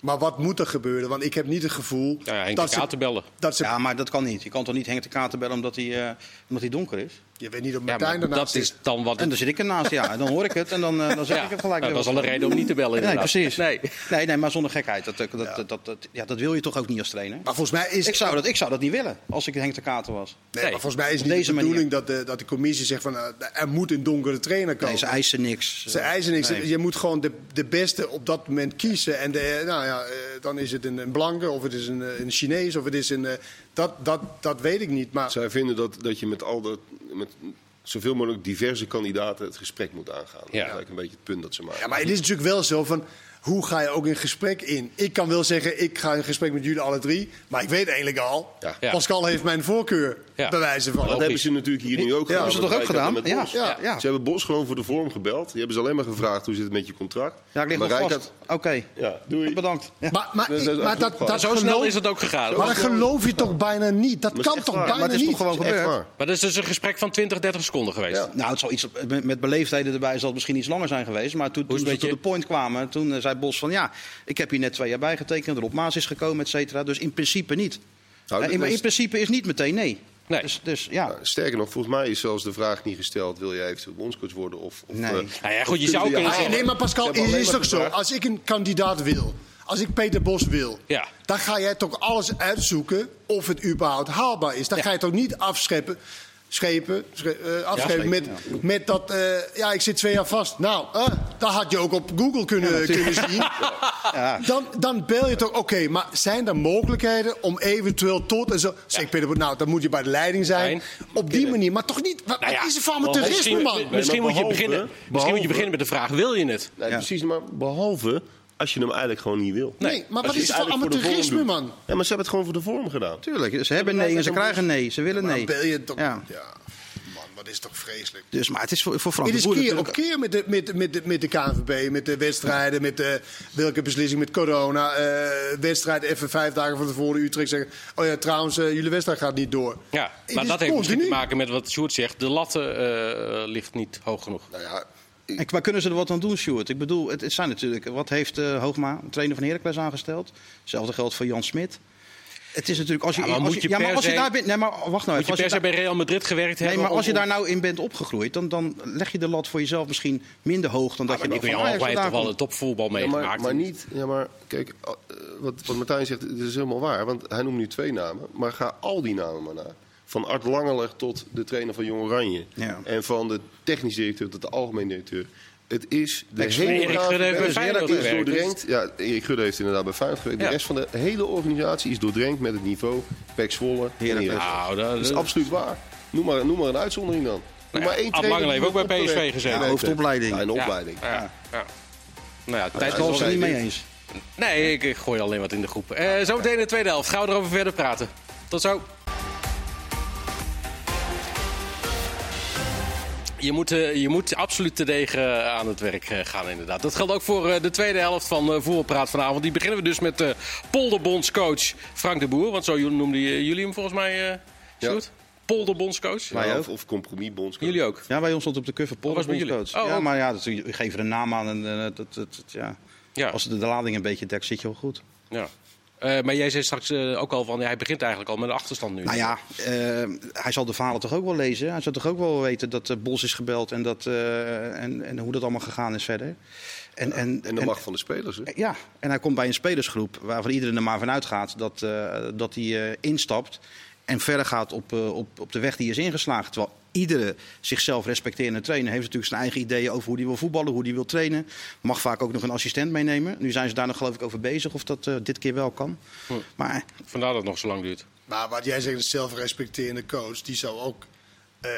Maar wat moet er gebeuren? Want ik heb niet het gevoel Nou ja, Henk dat, de Kaat te ze, bellen. dat ze... Ja, maar dat kan niet. Je kan toch niet Henk de Kater bellen omdat hij, eh, omdat hij donker is? Je weet niet of Ja, Martijn daarnaast dat is dan wat... En dan zit ik ernaast, ja. En dan hoor ik het en dan, eh, dan zeg Ja, ik het gelijk. nou, dat wat. al een reden om niet te bellen Nee, inderdaad. precies. Nee. Nee, nee, maar zonder gekheid. Dat, dat, dat, dat, dat, ja, dat wil je toch ook niet als trainer? Maar volgens mij is Ik zou dat, ik zou dat niet willen als ik Henk de Kater was. Nee, Nee. maar volgens mij is niet deze de manier. bedoeling dat de, dat de commissie zegt van eh, er moet een donkere trainer komen. Nee, ze eisen niks. Ze eisen niks. Nee. Je moet gewoon de, de beste op dat moment kiezen. En de, nou ja, eh, dan is het een, een blanke, of het is een, eh, een Chinees, of het is een. Dat, dat, dat weet ik niet. Maar Zij vinden dat, dat je met al dat, met zoveel mogelijk diverse kandidaten het gesprek moet aangaan. Dat is eigenlijk een beetje het punt dat ze maken. Ja, maar het is natuurlijk wel zo van. Hoe ga je ook in gesprek in? Ik kan wel zeggen, ik ga in gesprek met jullie alle drie. Maar ik weet eigenlijk al, Ja. Pascal heeft mijn voorkeur, Ja. bij wijze van. Dat hebben ze natuurlijk hier nu ook Ja, gedaan. hebben ze toch ook gedaan? Ja, ja, ja. Ze hebben Bos gewoon voor de vorm gebeld. Die hebben ze alleen maar gevraagd hoe zit het met je contract. Ja, ik lig maar nog Rijkaard- vast. Oké, Ja, doei. bedankt. Ja. Maar, maar, Dat dat maar dat, dat, Zo snel is het ook gegaan. maar dat geloof je toch bijna niet? Dat kan toch bijna Maar het is niet? toch gewoon Dat is echt gebeurd? Maar dat is dus een gesprek van 20, 30 seconden geweest. Nou, het zal iets, met, beleefdheden erbij zal het misschien iets langer zijn geweest. Maar toen, ze tot de point kwamen, toen eh, zei Bos van ja, ik heb hier net twee jaar bijgetekend. Rob Maas is gekomen, et cetera. Dus in principe niet. Nou, Eh, in, in principe is niet meteen nee. Nee. Dus, dus ja. Nou, sterker nog, volgens mij is zelfs de vraag niet gesteld: wil jij eventueel bondscoach worden? Of, of, Nee. eh, Nou ja, goed, je zou kunnen zeggen- Nee, maar Pascal, het is toch zo? Als ik een kandidaat wil, als ik Peter Bos wil, Ja. dan ga jij toch alles uitzoeken of het überhaupt haalbaar is. Dan ga je toch niet afschepen, schepen, sche- eh, afschepen met, met dat, eh, ja, ik zit twee jaar vast. Nou, eh, dat had je ook op Google kunnen, kunnen zien. Ja. Dan, dan bel je toch, oké, maar zijn er mogelijkheden om eventueel tot en zo... Zeg Peter nou, dan moet je bij de leiding zijn. Op die manier, maar toch niet... Wat, Nou ja, is er van amateurisme, Misschien, man? misschien, maar moet je beginnen, misschien moet je beginnen met de vraag: wil je het? Nee, Ja. precies, maar behalve als je hem eigenlijk gewoon niet wil. Nee, maar wat is het voor de amateurisme, man? Ja, maar ze hebben het gewoon voor de vorm gedaan. Tuurlijk, ze hebben nee en ze krijgen nee. Ze willen nee. dan bel je toch... Ja. Ja. Man, wat is toch vreselijk. Dus, maar het is voor, voor Frank Het is Boer keer op keer met de, met, met, de, met de KNVB, met de wedstrijden, met de, welke beslissing met corona. eh, wedstrijd even vijf dagen van tevoren Utrecht zeggen... oh ja, trouwens, eh, jullie wedstrijd gaat niet door. Ja, Het maar dat heeft misschien te maken met wat Sjoerd zegt. De lat eh, ligt niet hoog genoeg. Nou ja, ik- En, maar kunnen ze er wat aan doen, Stuart? Ik bedoel, het, het zijn natuurlijk... Wat heeft eh, Hoogma, trainer van Heracles, aangesteld? Hetzelfde geldt voor Jan Smit. Het is natuurlijk... Als je, Ja, maar als je, je ja, maar per als je daar bent... Nee, maar wacht nou Moet even. je per se bij Real Madrid gewerkt nee, hebben? maar als je daar nou in bent opgegroeid... dan, dan leg je de lat voor jezelf misschien minder hoog... dan dat je Ik nog ben van Jan Ajax heeft toch wel het topvoetbal Ja, meegemaakt. maar, maar niet, ja, maar kijk, eh, wat, wat Martijn zegt, het is helemaal waar. Want hij noemt nu twee namen, maar ga al die namen maar na. Van Art Langeler tot de trainer van Jong Oranje. Ja. En van de technisch directeur tot de algemeen directeur. Het is de Ex- hele Erik Gudde heeft bij Feyenoord is gewerkt. doordrenkt. Ja, Erik Gudde heeft inderdaad bij Feyenoord gewerkt. Ja. De rest van de hele organisatie is doordrenkt met het niveau Pek Zwolle. Nou, dat, Dat is absoluut waar. Noem maar, noem maar een uitzondering dan. Noem Nou maar één trainer heeft ook bij PSV gezeten. Ja, hoofdopleiding. Ja, een Ja, opleiding. Ja, ja. Nou ja, tijd het er niet mee eens. Nee, ik, ik gooi alleen wat in de groep. Eh zo meteen in de tweede helft. Gaan we erover verder praten. Tot zo. Je moet, eh, je moet absoluut te degen aan het werk eh, gaan, inderdaad. Dat geldt ook voor eh, de tweede helft van eh Voetbalpraat vanavond. Die beginnen we dus met de polderbondscoach Frank de Boer. Want zo noemden jullie hem volgens mij, eh Ja. Sjoerd? Polderbondscoach? Ja, of, of compromisbondscoach. Jullie ook? Ja, bij ons stond op de cover Paul was bij jullie? bondscoach. Oh, ja, ook. maar ja, dat, je geeft er een naam aan en eh, dat, dat, dat- ja. Ja. als de, de lading een beetje dekt, zit je wel goed. ja. Eh, maar jij zei straks eh, ook al van, ja, hij begint eigenlijk al met een achterstand nu. Nou ja, eh, hij zal de verhalen toch ook wel lezen. Hij zal toch ook wel weten dat Bos is gebeld en, dat, eh, en, en hoe dat allemaal gegaan is verder. En, en, En de macht van de spelers. Hè? Ja, en hij komt bij een spelersgroep waarvan iedereen er maar van uitgaat dat, eh, dat hij eh, instapt en verder gaat op, op, op de weg die is ingeslagen. Terwijl iedere zichzelf respecterende trainer heeft natuurlijk zijn eigen ideeën over hoe hij wil voetballen, hoe hij wil trainen. Mag vaak ook nog een assistent meenemen. Nu zijn ze daar nog geloof ik over bezig of dat eh, dit keer wel kan. Maar Vandaar dat het nog zo lang duurt. Maar wat jij zegt, een zelfrespecterende coach, die zou ook eh,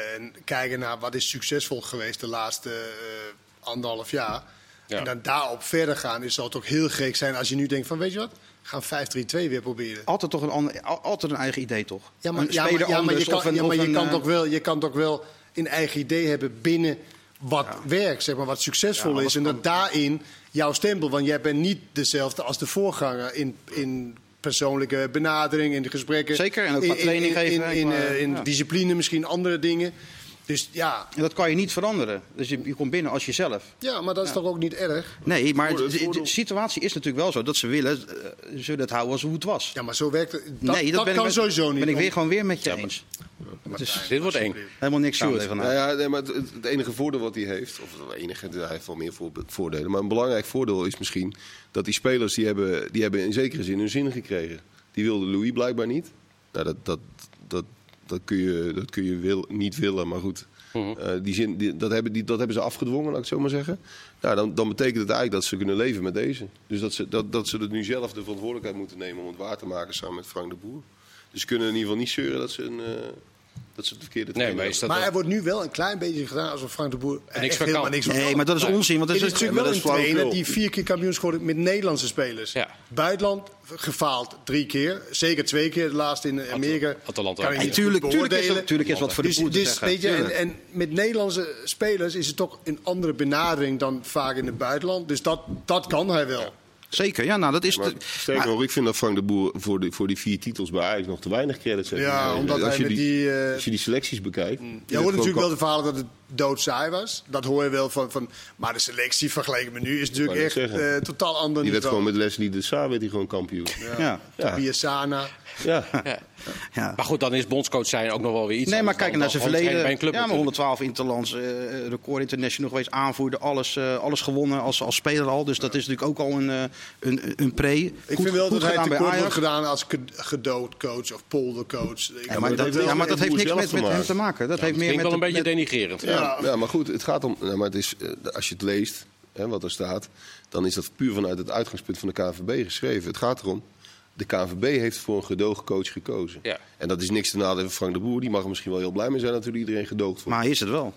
kijken naar wat is succesvol geweest de laatste eh, anderhalf jaar. Ja. En dan daarop verder gaan, is zal het ook heel gek zijn als je nu denkt van, weet je wat, gaan 5-3-2 weer proberen. altijd toch een, ander, al- altijd een eigen idee toch? Ja, maar, een ja, maar, speler ja, maar je kan, of een- ja, maar of je een, kan eh, toch wel, je kan toch wel een eigen idee hebben binnen wat werkt, zeg maar, wat succesvol is. En dat daarin jouw stempel, want jij bent niet dezelfde als de voorganger in, in persoonlijke benadering, in de gesprekken. Zeker, en ook in, qua training in, in, geven en in, qua- eh, in discipline, misschien andere dingen. Dus ja, En dat kan je niet veranderen. Dus je, je komt binnen als jezelf. ja maar dat is toch ook niet erg? Nee, maar de, situatie is natuurlijk wel zo dat ze willen, eh, ze willen het houden als hoe het was. Ja, maar zo werkt het. Dat, nee, dat, ben ik kan met- sowieso niet. Ben ik weer gewoon weer met je eens. Dit wordt één. Helemaal niks aan Nou vandaag. ja, nee, maar het, het enige voordeel wat hij heeft, of het enige, hij heeft wel meer voor- voordelen, maar een belangrijk voordeel is misschien dat die spelers die hebben, die hebben in zekere zin hun zin gekregen. Die wilde Louis blijkbaar niet. Nou, dat, dat, dat, dat kun je, dat kun je wil, niet willen, maar goed. Eh, die zin, die, dat, hebben, die, dat hebben ze afgedwongen, laat ik het zo maar zeggen. Nou, dan, dan betekent het eigenlijk dat ze kunnen leven met deze. Dus dat ze, dat, dat ze het nu zelf de verantwoordelijkheid moeten nemen om het waar te maken samen met Frank de Boer. Dus ze kunnen in ieder geval niet zeuren dat ze een, eh, Dat ze het verkeerde Nee, maar is dat Maar wel- er wordt nu wel een klein beetje gedaan alsof Frank de Boer er niks echt van helemaal niks van Nee, kan. maar dat is onzin. Want dat Het is, is natuurlijk wel dat een is trainer die vier keer kampioen is geworden met Nederlandse spelers. Ja. Buitenland gefaald drie keer. Zeker twee keer. De laatste in Amerika. Atalanta Kan je ook. niet En tuurlijk, tuurlijk, is er, tuurlijk is wat voor de Dus, boer te dus zeggen. weet je, en, en met Nederlandse spelers is het toch een andere benadering dan vaak in het buitenland. Dus dat, dat kan hij wel. Zeker, ja, nou dat is... Sterker nog, ik vind dat Frank de Boer voor, die voor die vier titels bij Ajax nog te weinig credits heeft. Ja, gegeven. omdat als hij je met die, eh, als je die selecties bekijkt. Je hoort natuurlijk wel de verhalen dat het doodsaai was. Dat hoor je wel van. van maar de selectie vergeleken met nu is natuurlijk echt eh, totaal ander Die werd gewoon met Leslie de Saar werd hij gewoon kampioen. ja. Ja. Tobias Sana. Ja. Ja. Ja. Maar goed, dan is bondscoach zijn ook nog wel weer iets Nee, maar kijk naar zijn verleden. trainen bij een club Ja, maar natuurlijk. 112 interlands, eh record international geweest, aanvoerder, alles, eh, alles gewonnen als, als speler al. Dus dat is natuurlijk ook al een, eh, een, een pre. Ik vind wel dat hij gedaan bij tekort wordt Ajax. gedaan als gedoodcoach of poldercoach. Ja, maar, dat, dat heeft ja, maar dat heeft niks met, hem te maken. Dat heeft Het meer met wel een beetje met- denigrerend. Ja, ja, maar goed, het gaat om. Nou, maar het is, eh, als je het leest, hè, wat er staat, dan is dat puur vanuit het uitgangspunt van de KNVB geschreven. Het gaat erom. De KNVB heeft voor een gedogen coach gekozen. Ja. En dat is niks te nadelen van Frank de Boer. Die mag er misschien wel heel blij mee zijn natuurlijk iedereen gedoogd wordt. Maar hij is het wel.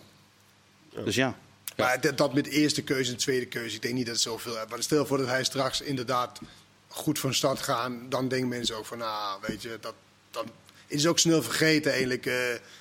Dus ja. Maar dat, dat met eerste keuze en tweede keuze, ik denk niet dat het zoveel heeft. Maar stel voor dat hij straks inderdaad goed van start gaat, dan denken mensen ook van, nou, weet je, dat, dan is ook snel vergeten eigenlijk. eh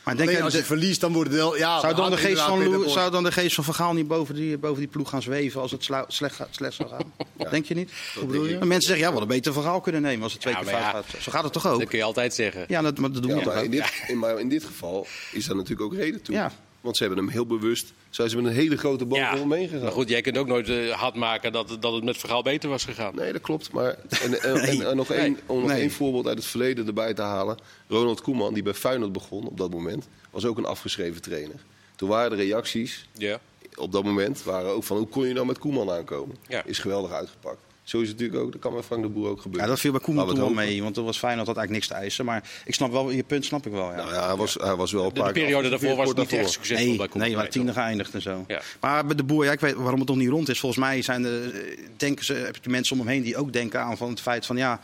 Maar denk je- als je de- verliest, dan wordt het wel. Ja, Zou dan, de geest van Lou, zou dan de geest van Vergaal niet boven die, boven die ploeg gaan zweven als het slecht, gaat- slecht zou gaan? Denk je niet? Hoe bedoel je? Maar mensen zeggen, ja, we hadden beter Vergaal kunnen nemen als het twee Ja, keer fout ja. gaat. Zo gaat het toch ook? Dat kun je altijd zeggen. Ja, dat, maar dat doen Ja, we toch maar, in ook? dit, in, maar in dit geval is daar natuurlijk ook reden toe. Ja. Want ze hebben hem heel bewust, zijn ze met een hele grote boog Ja, omheen gegaan. maar goed, jij kunt ook nooit eh, hard maken dat, dat het met verhaal beter was gegaan. Nee, dat klopt. Maar en, en, en, en nog, Nee. één, om nog Nee. één voorbeeld uit het verleden erbij te halen. Ronald Koeman, die bij Feyenoord begon op dat moment, was ook een afgeschreven trainer. Toen waren de reacties Ja. op dat moment waren ook van hoe kon je nou met Koeman aankomen? Ja. Is geweldig uitgepakt. Zo is het natuurlijk ook, dat kan met Frank de Boer ook gebeuren. Ja, dat viel bij Koeman toen we wel mee, want er was Feyenoord had eigenlijk niks te eisen. Maar ik snap wel, je punt snap ik wel, ja. Nou ja, hij was, hij was wel een De, paar de periode daarvoor was het niet echt succesvol Nee, bij Koeman. nee, waar tiende geëindigd en zo. Ja. Maar bij de boer, ja, ik weet waarom het nog niet rond is. Volgens mij zijn er, denken ze, heb je mensen om hem heen die ook denken aan van het feit van ja,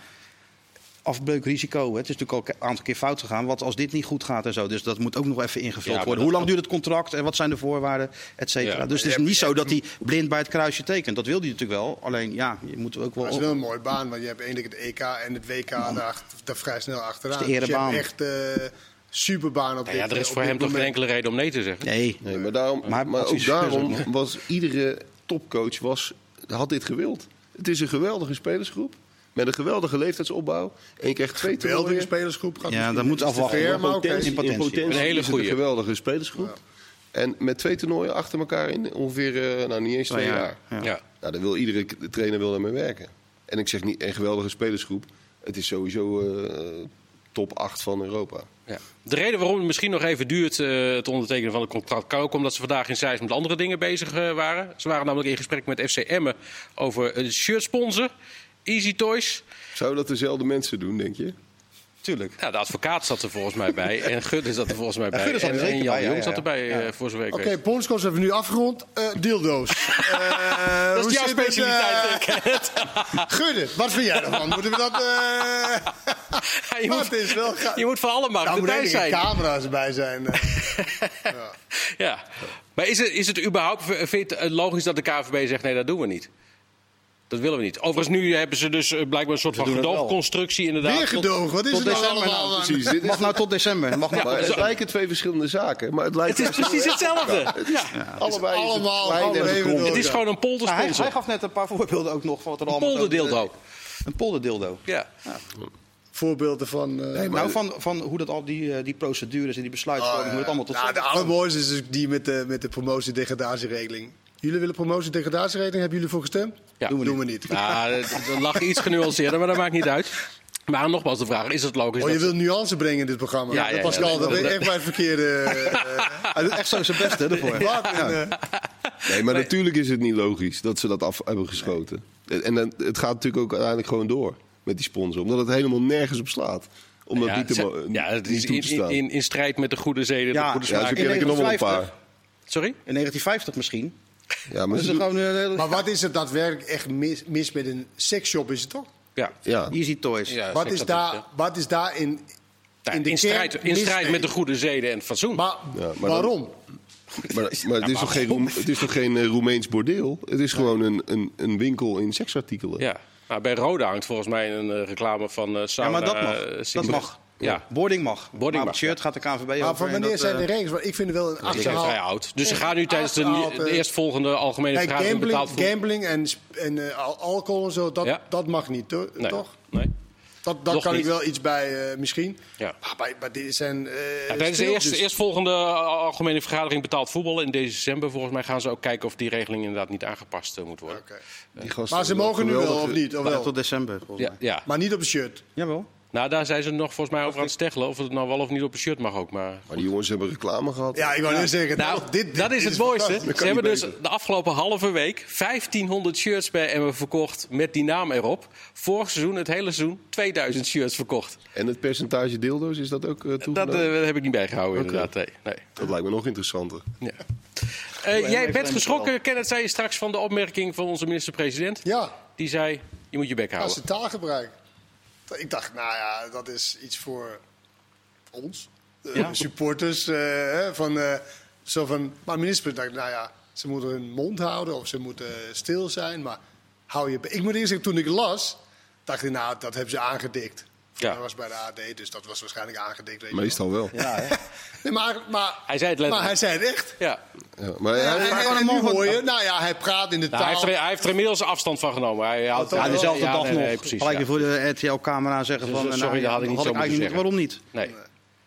afbreukrisico. hè. Het is natuurlijk al een aantal keer fout gegaan. Wat als dit niet goed gaat en zo. Dus dat moet ook nog even ingevuld Ja, worden. dat Hoe lang duurt het contract en wat zijn de voorwaarden, et cetera. Ja. Dus het is niet zo dat hij blind bij het kruisje tekent. Dat wil hij natuurlijk wel. Alleen ja, je moet ook wel. Het is wel een mooie baan, want je hebt eindelijk het EK en het WK daar, daar vrij snel achteraan. Het is de Dus je hebt erebaan. echt eh superbaan op ja, dit er is voor hem toch geen enkele reden om nee te zeggen. Nee, Nee, maar, daarom, Maar maar, ook daarom was iedere topcoach was, had dit gewild. Het is een geweldige spelersgroep. Met een geweldige leeftijdsopbouw. En je krijgt twee Geweldige toernooien. spelersgroep. Gaat Ja, dat moet afwachten, ver, maar. Potentie- in potentie. In potentie Een hele een geweldige spelersgroep. En met twee toernooien achter elkaar in ongeveer, eh, nou niet eens twee jaar. jaar, Ja. ja. Nou, dan wil iedere trainer wil daarmee werken. En ik zeg niet een geweldige spelersgroep. Het is sowieso eh, top 8 van Europa. Ja. De reden waarom het misschien nog even duurt, eh, het ondertekenen van het contract, kan ook omdat ze vandaag in Zeist met andere dingen bezig waren. Ze waren namelijk in gesprek met FC Emmen over een shirtsponsor, Easy Toys. Zouden dat dezelfde mensen doen, denk je? tuurlijk. Nou, de advocaat zat er volgens mij bij en Gudde zat er volgens mij bij. Er en, zeker en Jan bij, de ja, Jong ja, zat erbij ja. eh, voor zijn week. Oké, geweest. Bondscoach hebben we nu afgerond. Eh deeldoos. Eh, Dat is jouw specialiteit, eh, ik ken het. Gudde, wat vind jij ervan? Moeten we dat... eh je, moet, het is wel ga- je moet voor alle Nou, bij er zijn. camera's bij zijn. Ja. Maar is het, is het überhaupt vind je het logisch dat de KVB zegt nee, dat doen we niet? Dat willen we niet. Overigens, nu hebben ze dus eh, blijkbaar een soort van het gedoogconstructie inderdaad. Weer gedoog, wat is tot het nou allemaal? nou? Precies, dit is Mag nou tot december. Mag nou het lijken twee verschillende zaken. Maar het, lijkt Het is precies hetzelfde. Ja. allebei is het allemaal. Het is gewoon een Ja, hij, poldersponsor. hij gaf net een paar voorbeelden ook nog van wat er Een allemaal... polderdildo. Een polderdildo. Ja. Voorbeelden van... eh, Nou, van, van hoe dat al die, eh, die procedures en die besluitvorming, hoe het allemaal tot nou, stand de allermooiste is dus die met de, met de promotie-degradatieregeling. Jullie willen promotie-degradatieregeling? Hebben jullie voor gestemd? Ja. Doen we, doen we niet. Nou, dat lag iets genuanceerder, maar dat maakt niet uit. Maar nogmaals de vraag, is het logisch Oh, je dat... wil nuance brengen in dit programma. Ja, ja, ja, Pascal, ja, dat ja. ben je echt bij het verkeerde... eh, Hij doet echt zo zijn best, hè, een, eh, Nee, maar natuurlijk is het niet logisch dat ze dat af hebben geschoten. En, en dan- het gaat natuurlijk ook uiteindelijk gewoon door met die sponsor. Omdat het helemaal nergens op slaat. Om dat ja, niet, te, ja, het is toe in, te staan. in, in strijd met de goede zeden, Ja, de goede ja, smaak. zo ken ik er nog wel een paar. Sorry? In 1950 misschien. Ja, maar doen- gewoon een hele- maar wat is er daadwerkelijk echt mis, mis met een seksshop, is het toch? Ja. ja. Easy Toys. Ja, Wat is, daar, ja. wat is Nou, in de in strijd, in strijd met de goede zeden en het fatsoen. Maar, Ja, maar waarom? Maar, maar het, is toch geen, Roem- het is toch geen eh, Roemeens bordeel? Het is gewoon een, een, een winkel in seksartikelen. Ja. Nou, bij Roda hangt volgens mij een eh, reclame van eh Ja, sauna. maar dat mag. eh, dat mag. Ja, Boarding mag. Boarding maar mag, het shirt ja. gaat de KNVB Maar van en wanneer dat, zijn de eh, regels? Want ik vind het wel een die zijn achterhaald. vrij oud. Dus ze gaan nu tijdens de, eh, eerstvolgende algemene Kijk, vergadering gambling, betaald gambling en, en eh, al- alcohol en zo, dat, Ja. dat mag niet, to- Nee. toch? Nee. Dat, dat kan ik wel iets bij, eh, misschien. Ja. Maar bij, bij dit zijn. eh, Ja, tijdens de eerste, dus- eerstvolgende algemene vergadering betaald voetbal in december, volgens mij gaan ze ook kijken of die regeling inderdaad niet aangepast moet worden. Maar ze mogen nu wel of niet? Of wel? tot december, volgens Ja, mij. ja. Maar niet op een shirt. Jawel. Nou, daar zijn ze nog volgens mij over aan het steggelen of het nou wel of niet op een shirt mag ook. Maar Maar die jongens hebben reclame gehad. Ja, ik wou net zeggen. Nou, dit, dit- dat is het mooiste. Ze hebben dus de afgelopen halve week 1500 shirts bij Emmen verkocht met die naam erop. Vorig seizoen, het hele seizoen, 2000 shirts verkocht. En het percentage dildo's, is dat ook uh, Dat heb ik niet bijgehouden inderdaad. Nee. nee. Dat lijkt me nog interessanter. Ja. Eh, jij bent geschrokken, Kenneth zei je straks, van de opmerking van onze minister-president. Ja, Die zei, je moet je bek als houden. ze taalgebruik. Ik dacht, nou ja, dat is iets voor ons. De Ja. supporters. eh, van, eh, zo van, maar minister dacht, nou ja, ze moeten hun mond houden of ze moeten stil zijn. Maar hou je. Ik moet eerst zeggen, toen ik las, dacht ik, nou, dat hebben ze aangedikt. Ja. Dat was bij de AD, dus dat was waarschijnlijk aangedikt. Weet je Meestal wel. Ja, hè? Nee, maar, maar, Hij zei het maar letterlijk. hij zei het echt. Ja. Ja, maar Ja, hij- en, hij- en, nu hoor je, nou ja, hij praat in de Nou, hij, taal. heeft er, hij heeft er inmiddels afstand van genomen. Hij had, toch Ja, dezelfde ja, dag nee, nog. nee, precies, gelijk ja. voor de RTL-camera zeggen Dus, van... eh, eh, sorry, nou, dat had ik niet zo moeten zeggen. Waarom niet? Nee.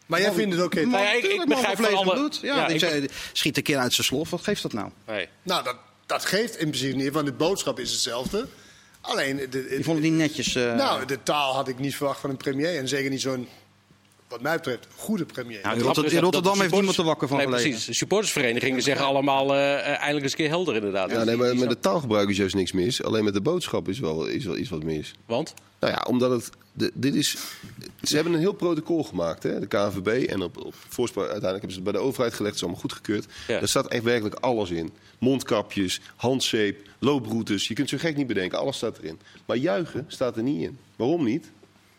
Maar jij vindt het oké, toch? Nou ja, ik- begrijp van alle-. Ja, Ja, ik ik zei, schiet een keer uit zijn slof. Wat geeft dat nou? Nee. Nou, dat, dat geeft in principe niet, want de boodschap is hetzelfde. Alleen, de, vond het niet netjes. eh, nou, de taal had ik niet verwacht van een premier. En zeker niet zo'n, wat mij betreft, goede premier. Nou, in Rotterdam de heeft niemand er wakker van nee, gelegen. Precies. De supportersverenigingen zeggen allemaal eh, eh, eindelijk eens een keer helder inderdaad. ja, nee, maar met de taalgebruik is juist niks mis. Alleen met de boodschap is wel, is wel iets wat mis. Want? Nou ja, omdat het. De, dit is, ze hebben een heel protocol gemaakt, hè, de KNVB. En op, op voorspraak, uiteindelijk hebben ze het bij de overheid gelegd. Het is allemaal goedgekeurd. Ja. Daar staat echt werkelijk alles in: mondkapjes, handzeep, looproutes. Je kunt zo gek niet bedenken, alles staat erin. Maar juichen staat er niet in. Waarom niet?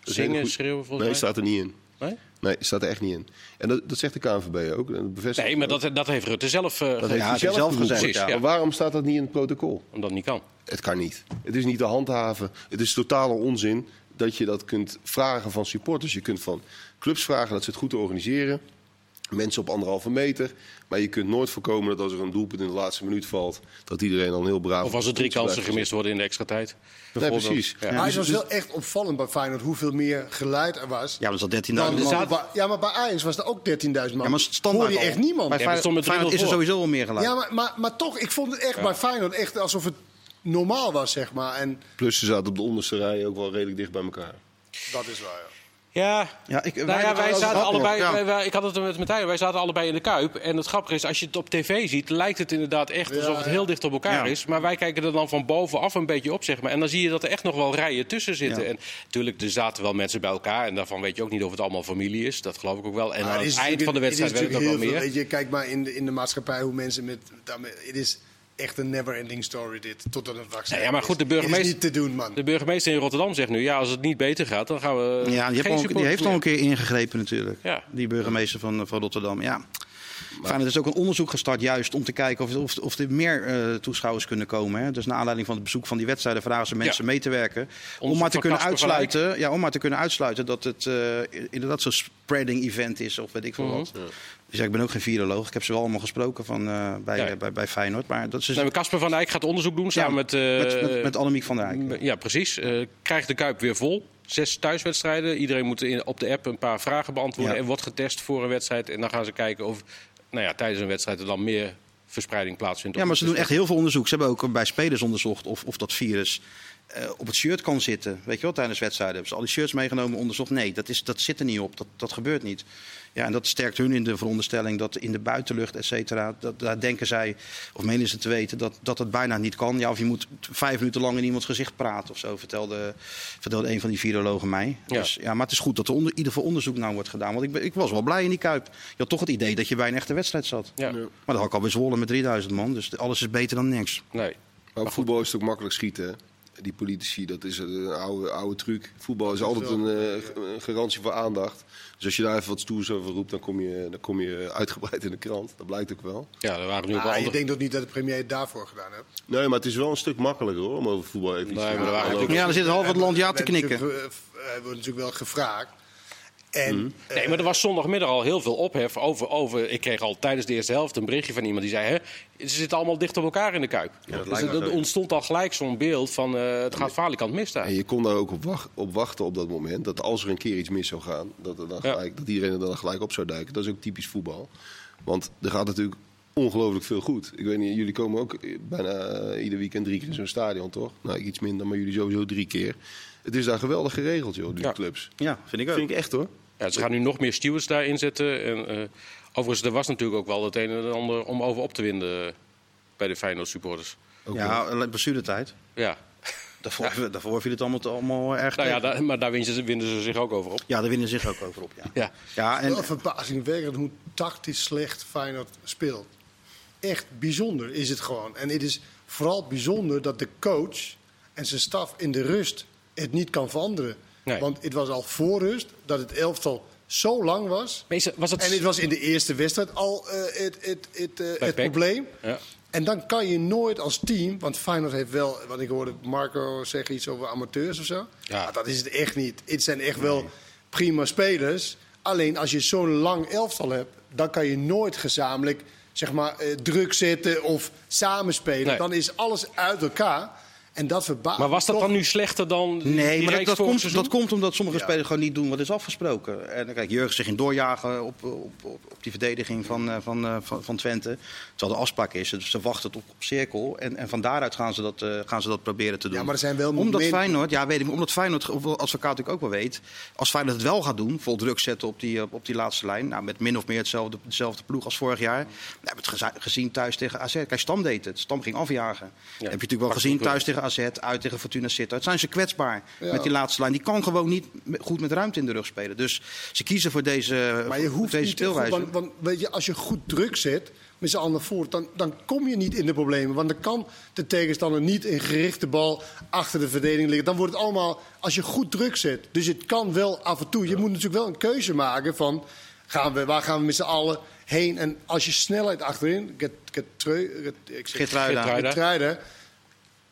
Zingen, schreeuwen volgens Nee, mij? staat er niet in. Nee? Nee, staat er echt niet in. En dat, dat zegt de KNVB ook. Dat bevestigt Nee, maar dat, dat heeft Rutte zelf eh dat gezegd, heeft hij dat heeft zelf hij zelf gezegd. gezegd, ja. Maar waarom staat dat niet in het protocol? omdat het niet kan. Het kan niet. Het is niet te handhaven. Het is totale onzin dat je dat kunt vragen van supporters. Je kunt van clubs vragen dat ze het goed organiseren. Mensen op anderhalve meter. Maar je kunt nooit voorkomen dat als er een doelpunt in de laatste minuut valt... dat iedereen dan heel braaf... Of als er drie kansen gemist worden in de extra tijd. Nee, precies. Ja. maar het dus- was dus- wel echt opvallend bij Feyenoord hoeveel meer geluid er was. Ja, maar dat is al 13.000 Dan, man. zaten- bij- ja, maar bij Ajax was er ook 13.000 man. Ja, maar standaard Hoor je echt niemand. Bij Feyenoord, met 3-0 Feyenoord is er sowieso wel meer geluid. Ja, maar, maar, maar toch, ik vond het echt bij Feyenoord echt alsof het normaal was, zeg maar. En Plus ze zaten op de onderste rij ook wel redelijk dicht bij elkaar. dat is waar, ja. Ja, Ja, ik, nou ja, wij zaten allebei, Ja. wij- wij- ik had het er met Martijn, wij zaten allebei in de Kuip. En het grappige is, als je het op tv ziet, lijkt het inderdaad echt alsof het heel dicht op elkaar is. Maar wij kijken er dan van bovenaf een beetje op, zeg maar. En dan zie je dat er echt nog wel rijen tussen zitten. En natuurlijk, er zaten wel mensen bij elkaar. En daarvan weet je ook niet of het allemaal familie is. Dat geloof ik ook wel. En Maar aan het eind van de wedstrijd werd is het ook wel meer. Weet je, kijk maar in de, in de maatschappij hoe mensen met... Het is echt een never-ending story dit, totdat het vaccin ja, maar goed, de is burgemeester- niet te doen, man. De burgemeester in Rotterdam zegt nu, ja, als het niet beter gaat, dan gaan we Ja, die, geen heeft al, die heeft al een keer ingegrepen natuurlijk. Ja. Die burgemeester van, van Rotterdam. Ja. Feyenoord is ook een onderzoek gestart juist om te kijken of, of, of er meer eh, toeschouwers kunnen komen. Hè. Dus naar aanleiding van het bezoek van die wedstrijden vragen ze mensen Ja. mee te werken. Om maar, te kunnen uitsluiten, ja, om maar te kunnen uitsluiten dat het eh, inderdaad zo'n spreading event is of weet ik veel Mhm. wat. Dus ja, ik ben ook geen viroloog. Ik heb ze wel allemaal gesproken van, eh, bij, Ja. eh, bij, bij Feyenoord. Maar dat is dus Casper van Dijk gaat onderzoek doen samen met, eh, met, met, met Annemiek van Eyck. Ja, precies. Krijgt de Kuip weer vol. Zes thuiswedstrijden. Iedereen moet in, op de app een paar vragen beantwoorden. En wordt getest voor een wedstrijd. En dan gaan ze kijken of nou ja, tijdens een wedstrijd er dan meer verspreiding plaatsvindt. Ja, maar ze doen echt heel veel onderzoek. Ze hebben ook bij spelers onderzocht of, of dat virus eh, op het shirt kan zitten. Weet je wel, tijdens wedstrijden hebben ze al die shirts meegenomen, onderzocht. Nee, dat, is, dat zit er niet op. Dat, dat gebeurt niet. Ja, en dat sterkt hun in de veronderstelling dat in de buitenlucht, et cetera, dat, daar denken zij, of menen ze te weten, dat, dat het bijna niet kan. Ja, of je moet vijf minuten lang in iemands gezicht praten of zo, vertelde, vertelde een van die virologen mij. Ja. Dus, ja, maar het is goed dat er onder, in ieder geval onderzoek naar wordt gedaan. Want ik, ik was wel blij in die Kuip. Je had toch het idee dat je bij een echte wedstrijd zat. Ja, Maar dan had ik alweer Zwolle met 3000 man. Dus alles is beter dan niks. nee. Maar voetbal is het ook makkelijk schieten. Die politici, dat is een oude, oude truc. Voetbal is altijd een, eh, een garantie voor aandacht. Dus als je daar even wat stoers over roept, dan kom je, dan kom je uitgebreid in de krant. Dat blijkt ook wel. Ja, er waren nu wel Ah, je andere... denkt ook niet dat de premier het daarvoor gedaan heeft. Nee, maar het is wel een stuk makkelijker hoor, om over voetbal even Nee, te ook- Ja, er zit half het land ja te knikken. eh, Hij wordt natuurlijk wel gevraagd. En Mhm. eh, Nee, maar er was zondagmiddag al heel veel ophef over, over... Ik kreeg al tijdens de eerste helft een berichtje van iemand die zei... Hè, ze zitten allemaal dicht op elkaar in de Kuip. dat dus lijkt er, zo. ontstond al gelijk zo'n beeld van... eh, het gaat falikant mis daar. En je kon daar ook op, wacht- op wachten op dat moment. Dat als er een keer iets mis zou gaan, dat, er dan Ja. gelijk, dat iedereen er dan gelijk op zou duiken. Dat is ook typisch voetbal. Want er gaat natuurlijk ongelooflijk veel goed. Ik weet niet, jullie komen ook bijna eh, ieder weekend drie keer in zo'n stadion, toch? Nou, ik iets minder, maar jullie sowieso drie keer. Het is daar geweldig geregeld, joh, die Ja. clubs. Ja, vind ik ook. Vind ik echt, hoor. Ja, ze gaan nu nog meer stewards daar inzetten. En, eh, overigens, er was natuurlijk ook wel het een en ander om over op te winden bij de Feyenoord supporters. Ook Ja, blessuretijd. Ja, Daarvoor, daarvoor viel het allemaal, allemaal erg nou ja, daar, maar daar winnen ze, winnen ze zich ook over op. Ja, daar winnen ze zich ook over op. Ja, Ja. ja en, wel verbazingwekkend hoe tactisch slecht Feyenoord speelt. Echt bijzonder is het gewoon. En het is vooral bijzonder dat de coach en zijn staf in de rust het niet kan veranderen. Nee. Want het was al voor rust dat het elftal zo lang was. Was het... En het was in de eerste wedstrijd al eh, het, het, het, eh, het probleem. Ja. En dan kan je nooit als team, want Feyenoord heeft wel, wat ik hoorde Marco zeggen iets over amateurs of zo. Ja. Maar dat is het echt niet. Het zijn echt wel prima spelers. Alleen als je zo'n lang elftal hebt, dan kan je nooit gezamenlijk zeg maar, eh, druk zetten of samenspelen. Nee. Dan is alles uit elkaar. En dat verbaast Maar was dat dan nu slechter dan Nee, maar dat, komt, dat komt omdat sommige Ja. spelers gewoon niet doen wat is afgesproken. En dan kijk, Jurgen zich in doorjagen op, op, op, op die verdediging van, eh, van, eh, van, van Twente. Terwijl de afspraak is, dus ze wachten tot op cirkel. En, en van daaruit gaan ze, dat, eh, gaan ze dat proberen te doen. Ja, maar er zijn wel Omdat momenten- Feyenoord, ja, weet ik, omdat Feyenoord, als advocaat natuurlijk ook wel weet, als Feyenoord het wel gaat doen, vol druk zetten op die, op die laatste lijn, nou, met min of meer hetzelfde, dezelfde ploeg als vorig jaar. We hebben het gezien thuis tegen AZ. Kijk, Stam deed het. Stam ging afjagen. Heb je natuurlijk wel gezien thuis tegen AZ, uit tegen Fortuna Sittard. Zijn ze kwetsbaar Ja. met die laatste lijn. Die kan gewoon niet goed met ruimte in de rug spelen. Dus ze kiezen voor deze, Maar je hoeft deze goed, want, want weet je, als je goed druk zet met z'n allen voor, dan, dan kom je niet in de problemen. Want dan kan de tegenstander niet een gerichte bal achter de verdediging liggen. Dan wordt het allemaal als je goed druk zet. Dus het kan wel af en toe. Je moet natuurlijk wel een keuze maken van gaan we, waar gaan we met z'n allen heen. En als je snelheid achterin, Get, get, Treu- Get- ik zeg-. Geertruida.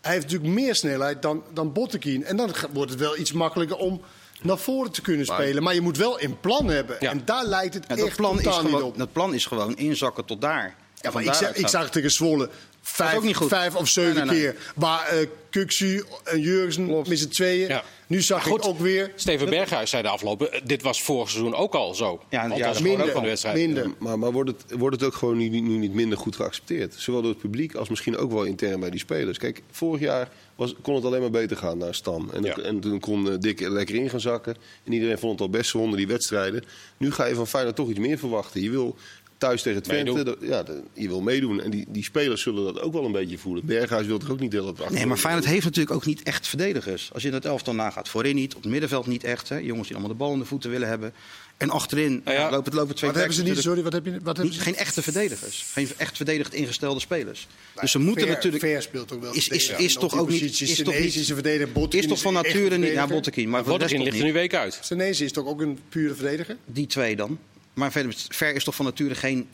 Hij heeft natuurlijk meer snelheid dan, dan Bottekin. En dan wordt het wel iets makkelijker om naar voren te kunnen spelen. Maar je moet wel een plan hebben. Ja. En daar lijkt het En echt plan is niet gewoon, op. dat plan is gewoon inzakken tot daar. Ja, maar ik, zag, ik zag tegen Zwolle vijf, ook niet goed. vijf of zeven Nee, nee, nee. keer. Waar eh Kuksu en Jurgensen met z'n tweeën. Ja. Nu zag Maar goed, ik ook weer Steven Berghuis zei de afgelopen, eh, dit was vorig seizoen ook al zo. Ja, Althans, ja, dat gewoon ook minder. van de wedstrijd. minder. Maar, maar wordt, het, wordt het ook gewoon nu, nu niet minder goed geaccepteerd? Zowel door het publiek als misschien ook wel intern bij die spelers. Kijk, vorig jaar was, kon het alleen maar beter gaan naar Stam. En, Ja. en toen kon eh, Dick er lekker in gaan zakken. En iedereen vond het al best zonder die wedstrijden. Nu ga je van Feyenoord toch iets meer verwachten. Je wil thuis tegen Twente, Meedoen. dat- ja, je wil meedoen. En die, die spelers zullen dat ook wel een beetje voelen. Berghuis wil toch ook niet hele tijd achter- Nee, maar Feyenoord heeft natuurlijk ook niet echt verdedigers. Als je in het elftal nagaat. Voorin niet, op het middenveld niet echt. Hè. Jongens die allemaal de bal in de voeten willen hebben. En achterin Nou ja, lopen, lopen twee Wat hebben ze niet? Sorry, wat heb je? Wat hebben Niet, ze? geen echte verdedigers. Geen echt verdedigd ingestelde spelers. dus ze moeten Ver- natuurlijk. Ver speelt ook wel. Is- is- toch op ook niet- is toch niet- is een verdediger. Botkin is toch van nature niet. Ja. Bottekin. Maar toch ligt er nu week uit. Senesi is toch ook een pure verdediger? Die twee dan. Maar Ver is toch van nature geen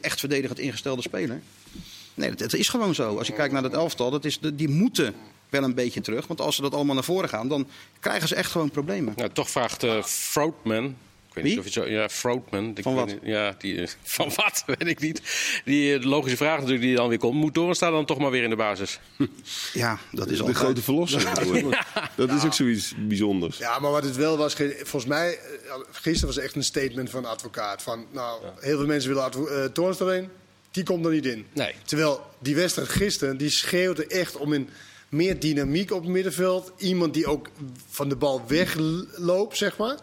echt verdedigend ingestelde speler? Nee, dat, is gewoon zo. Als je kijkt naar dat elftal, dat is, die moeten wel een beetje terug. Want als ze dat allemaal naar voren gaan, dan krijgen ze echt gewoon problemen. Nou, toch vraagt Frootman. Ik weet Wie? niet of je het zo. Ja, Frootman. Ik Van wat? niet- ja, die, eh, van wat? Weet ik niet. Die eh, logische vraag natuurlijk die dan weer komt. Moet Doornstaan dan toch maar weer in de basis? Ja, dat is de altijd... grote verlosser. Dat is ook zoiets bijzonders. Ja, maar wat het wel was, ge- volgens mij, eh, gisteren was echt een statement van een advocaat. Van, nou, heel veel mensen willen eh, erin, die komt er niet in. Nee. Terwijl die wedstrijd gisteren, die schreeuwde echt om een meer dynamiek op het middenveld. Iemand die ook van de bal wegloopt, zeg maar.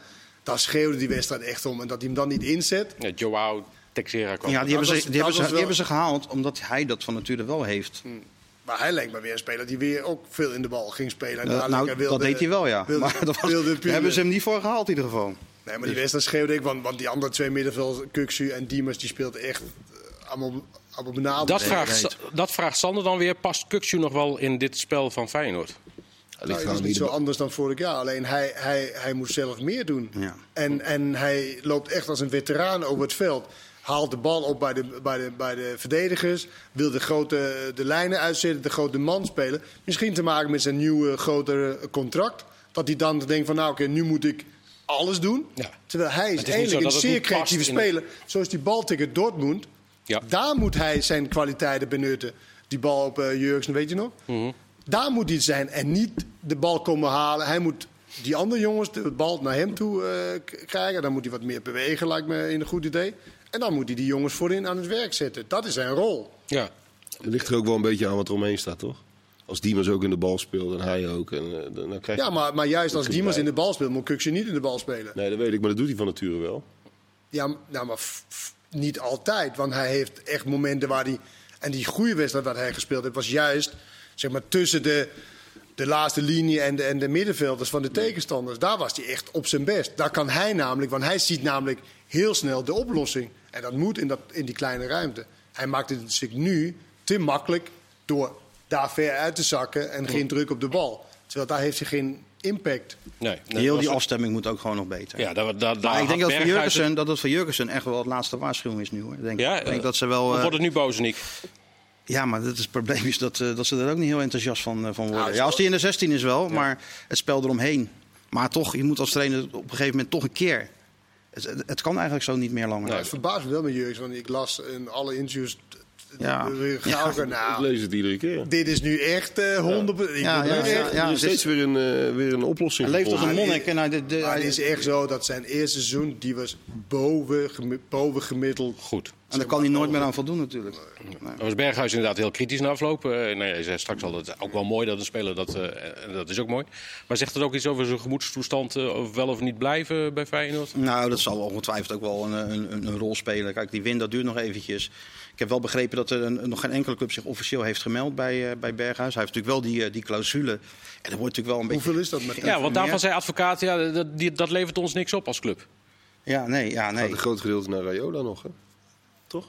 Daar schreeuwde die wedstrijd echt om. En dat hij hem dan niet inzet. Ja, Joao Texera kwam. Ja, die, hebben, was- ze, die, hebben, ze, was die wel- hebben ze gehaald omdat hij dat van nature wel heeft. Maar hij lijkt me weer een speler die weer ook veel in de bal ging spelen. En Eh, nou, wilde- dat deed hij wel, ja. wilde- maar dat was, wilde daar hebben ze hem niet voor gehaald in ieder geval. Nee, maar die wedstrijd schreeuwde ik, want, want die andere twee middenvelders, Kuksu en Diemers, die speelden echt eh, allemaal, allemaal benaderd. Dat Nee, vraagt, dat vraagt Sander dan weer. Past Kuksu nog wel in dit spel van Feyenoord? Ligt Nou, het is niet zo anders dan vorig jaar. Alleen hij, hij, hij moet zelf meer doen. Ja. En, en hij loopt echt als een veteraan over het veld. Haalt de bal op bij de, bij de, bij de verdedigers. Wil de, grote, de lijnen uitzetten, de grote man spelen. Misschien te maken met zijn nieuwe grotere contract. Dat hij dan denkt van nou oké, nu moet ik alles doen. Ja. Terwijl hij is, eigenlijk een zeer creatieve speler. Zoals die bal tegen Dortmund. Ja. Daar moet hij zijn kwaliteiten benutten. Die bal op uh, Jurgensen, weet je nog? Mhm. Daar moet hij zijn en niet de bal komen halen. Hij moet die andere jongens de bal naar hem toe eh, krijgen. Dan moet hij wat meer bewegen, lijkt me een goed idee. En dan moet hij die jongens voorin aan het werk zetten. Dat is zijn rol. Ja. Het ligt er ook wel een beetje aan wat er omheen staat, toch? Als Diemers ook in de bal speelt en hij ook. En, eh, dan, krijg je... Ja, maar, maar juist als Diemers in de bal speelt, moet Kuksje niet in de bal spelen. Nee, dat weet ik, maar dat doet hij van nature wel. Ja, nou, maar niet altijd. Want hij heeft echt momenten waar hij... En die goede wedstrijd waar hij gespeeld heeft, was juist zeg maar, tussen de, de laatste linie en de, en de middenvelders van de tegenstanders. Daar was hij echt op zijn best. Daar kan hij namelijk, want hij ziet namelijk heel snel de oplossing. En dat moet in, dat, in die kleine ruimte. Hij maakt het zich nu te makkelijk door daar ver uit te zakken en geen druk op de bal. Terwijl daar heeft hij geen impact. Nee. Heel die afstemming moet ook gewoon nog beter. Ja, daar, daar, daar maar ik denk dat voor, Jurgensen, dat het voor Jurgensen echt wel het laatste waarschuwing is nu. Hoor. Denk, Ja, ik denk eh, dat ze wel. Eh, wordt het nu bozenik? Ja, maar het, is, het probleem is dat, eh, dat ze er ook niet heel enthousiast van, eh, van worden. is ja, als die in de 16 is wel, maar het spel eromheen. Maar toch, je moet als trainer op een gegeven moment toch een keer. Het, het, het kan eigenlijk zo niet meer langer. Nou, het verbaast me wel met Jurgens, want ik las in alle interviews... Ja. Ik nou, lees het iedere keer. dit is nu echt eh 100... Ik Ja, ja, echt- ja, ja. er is dit- steeds weer een, weer een oplossing. Hij leeft als een monnik. En hij, de, de- Maar hij- het is echt zo dat zijn eerste seizoen, die was boven, gemi- boven gemiddeld. Goed. En daar kan hij nooit meer aan voldoen natuurlijk. Nee. Dan was Berghuis inderdaad heel kritisch na afloop. Eh, nou ja, je zei straks al, dat het ook wel mooi dat een speler dat... eh, en dat is ook mooi. Maar zegt het ook iets over zijn gemoedstoestand... eh, of wel of niet blijven bij Feyenoord? Nou, dat zal ongetwijfeld ook wel een, een, een, een rol spelen. Kijk, die win, dat duurt nog eventjes. Ik heb wel begrepen dat er een, nog geen enkele club zich officieel heeft gemeld bij, eh, bij Berghuis. Hij heeft natuurlijk wel die, die clausule. En dat wordt natuurlijk wel een beetje... Hoeveel is dat met Ja, want daarvan zei advocaat... Ja, dat, die, dat levert ons niks op als club. Ja, nee, ja, nee. Gaat een groot gedeelte naar Rayola nog, hè?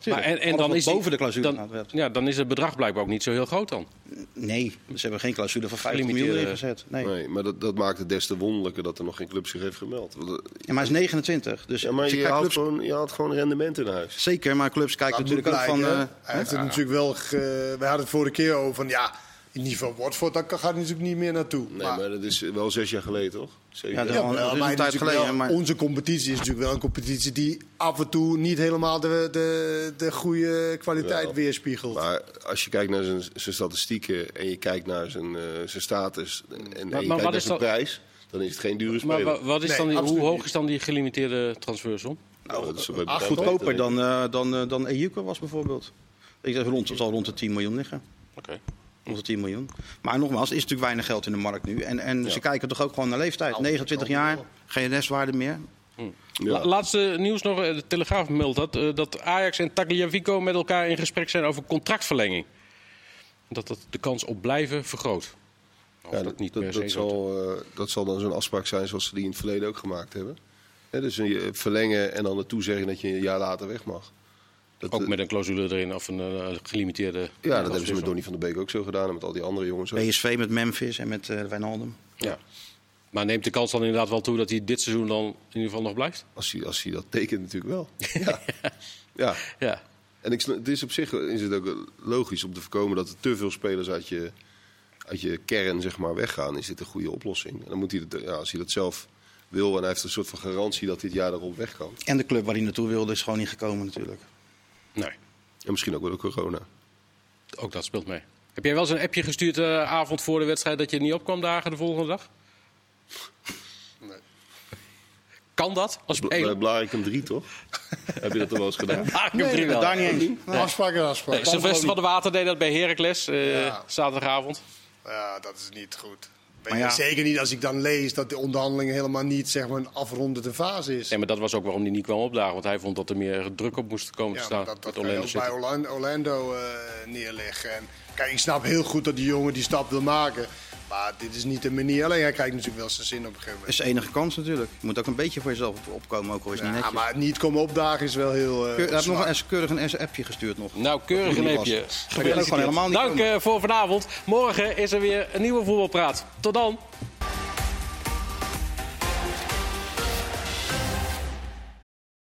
Maar en, en dan is die- boven de clausule dan, gaat, werd. ja, dan is het bedrag blijkbaar ook niet zo heel groot dan. Nee, ze hebben geen clausule van 50 miljoen ingezet. Nee. Nee, maar dat, dat maakt het des te wonderlijker dat er nog geen club zich heeft gemeld. Want, eh, Ja, maar hij is 29. Dus Ja, maar als je clubs, gewoon, je haalt gewoon rendement in huis. Zeker, maar clubs kijken natuurlijk ook van... eh? Hij heeft het natuurlijk wel. Ge... We hadden het vorige keer over van ja, in ieder geval Watford, daar gaat hij natuurlijk niet meer naartoe. Nee, maar, dat is wel zes jaar geleden, toch? Zeven Ja, jaar. dat- Ja, dat wel, is maar een tijd geleden, wel- maar- Onze competitie is natuurlijk wel een competitie die af en toe niet helemaal de, de, de goede kwaliteit Wel. weerspiegelt. Maar als je kijkt naar zijn, zijn statistieken en je kijkt naar zijn, eh, zijn status en, en maar je kijkt naar zijn dat- prijs, dan is het geen dure Maar speler. wa- wat is Nee, dan die, hoe hoog is dan die gelimiteerde transfersom? nou, dat is bij acht bedrijven goedkoper beter, dan, eh dan, eh, dan Ejuke was bijvoorbeeld. Ik zeg rond, het zal rond de 10 miljoen liggen. Oké. Rond de 10 miljoen. Maar nogmaals, er is natuurlijk weinig geld in de markt nu. En, en ze kijken toch ook gewoon naar leeftijd. 29 jaar, geen restwaarde meer. Ja. La- laatste nieuws nog. eh, De Telegraaf meldt dat, eh, dat Ajax en Tagliafico met elkaar in gesprek zijn over contractverlenging. Dat dat de kans op blijven vergroot. Of Ja, dat niet dat, zal, eh, dat zal dan zo'n afspraak zijn zoals ze die in het verleden ook gemaakt hebben. Hè, dus een, verlengen en dan naartoe zeggen dat je een jaar later weg mag. Dat, Ook eh, met een clausule erin of een eh, gelimiteerde. ja, dat hebben ze met. Donny van der Beek ook zo gedaan en met al die andere jongens ook. PSV met Memphis en met eh Wijnaldum. Ja. Maar neemt de kans dan inderdaad wel toe dat hij dit seizoen dan in ieder geval nog blijft? Als hij, als hij dat tekent natuurlijk wel. ja. ja. Ja. En ik, het is op zich is het ook logisch om te voorkomen dat er te veel spelers uit je, uit je kern zeg maar, weggaan. Is dit een goede oplossing? En dan moet hij het, ja, als hij dat zelf wil en hij heeft een soort van garantie dat dit jaar erop weg kan. En de club waar hij naartoe wilde is gewoon niet gekomen natuurlijk. Nee, En misschien ook wel de corona. ook dat speelt mee. Heb jij wel eens een appje gestuurd de avond voor de wedstrijd dat je niet op kwam dagen de volgende dag? Nee. Kan dat? Als speler? Blarikum 3 toch? Heb je dat toch wel eens gedaan? Ah, ik heb drie wel. daar niet eens. Nee. Afspraak en afspraak. Nee, Sylvester van der Water deed dat bij Heracles eh, Ja. zaterdagavond. Ja, dat is niet goed. Maar ja. Zeker niet als ik dan lees dat de onderhandelingen helemaal niet zeg maar, een afrondende fase is. Nee, maar dat was ook waarom hij niet kwam opdagen. Want hij vond dat er meer druk op moest komen te Ja, staan. dat, dat met kan je Orlando ook bij. Orlando, Orlando eh, neerleggen. En, kijk, ik snap heel goed dat die jongen die stap wil maken. Maar dit is niet de manier. Alleen hij krijgt natuurlijk wel zijn zin op een gegeven Dat moment. is de enige kans natuurlijk. Je moet ook een beetje voor jezelf op- opkomen, ook al is het niet Ja, netjes. maar niet komen opdagen is wel heel. eh, Keur- Hij heeft nog een, keurig een appje gestuurd nog. Nou, keurig een Dat niet Dank komen. eh, voor vanavond. Morgen is er weer een nieuwe voetbalpraat. Tot dan.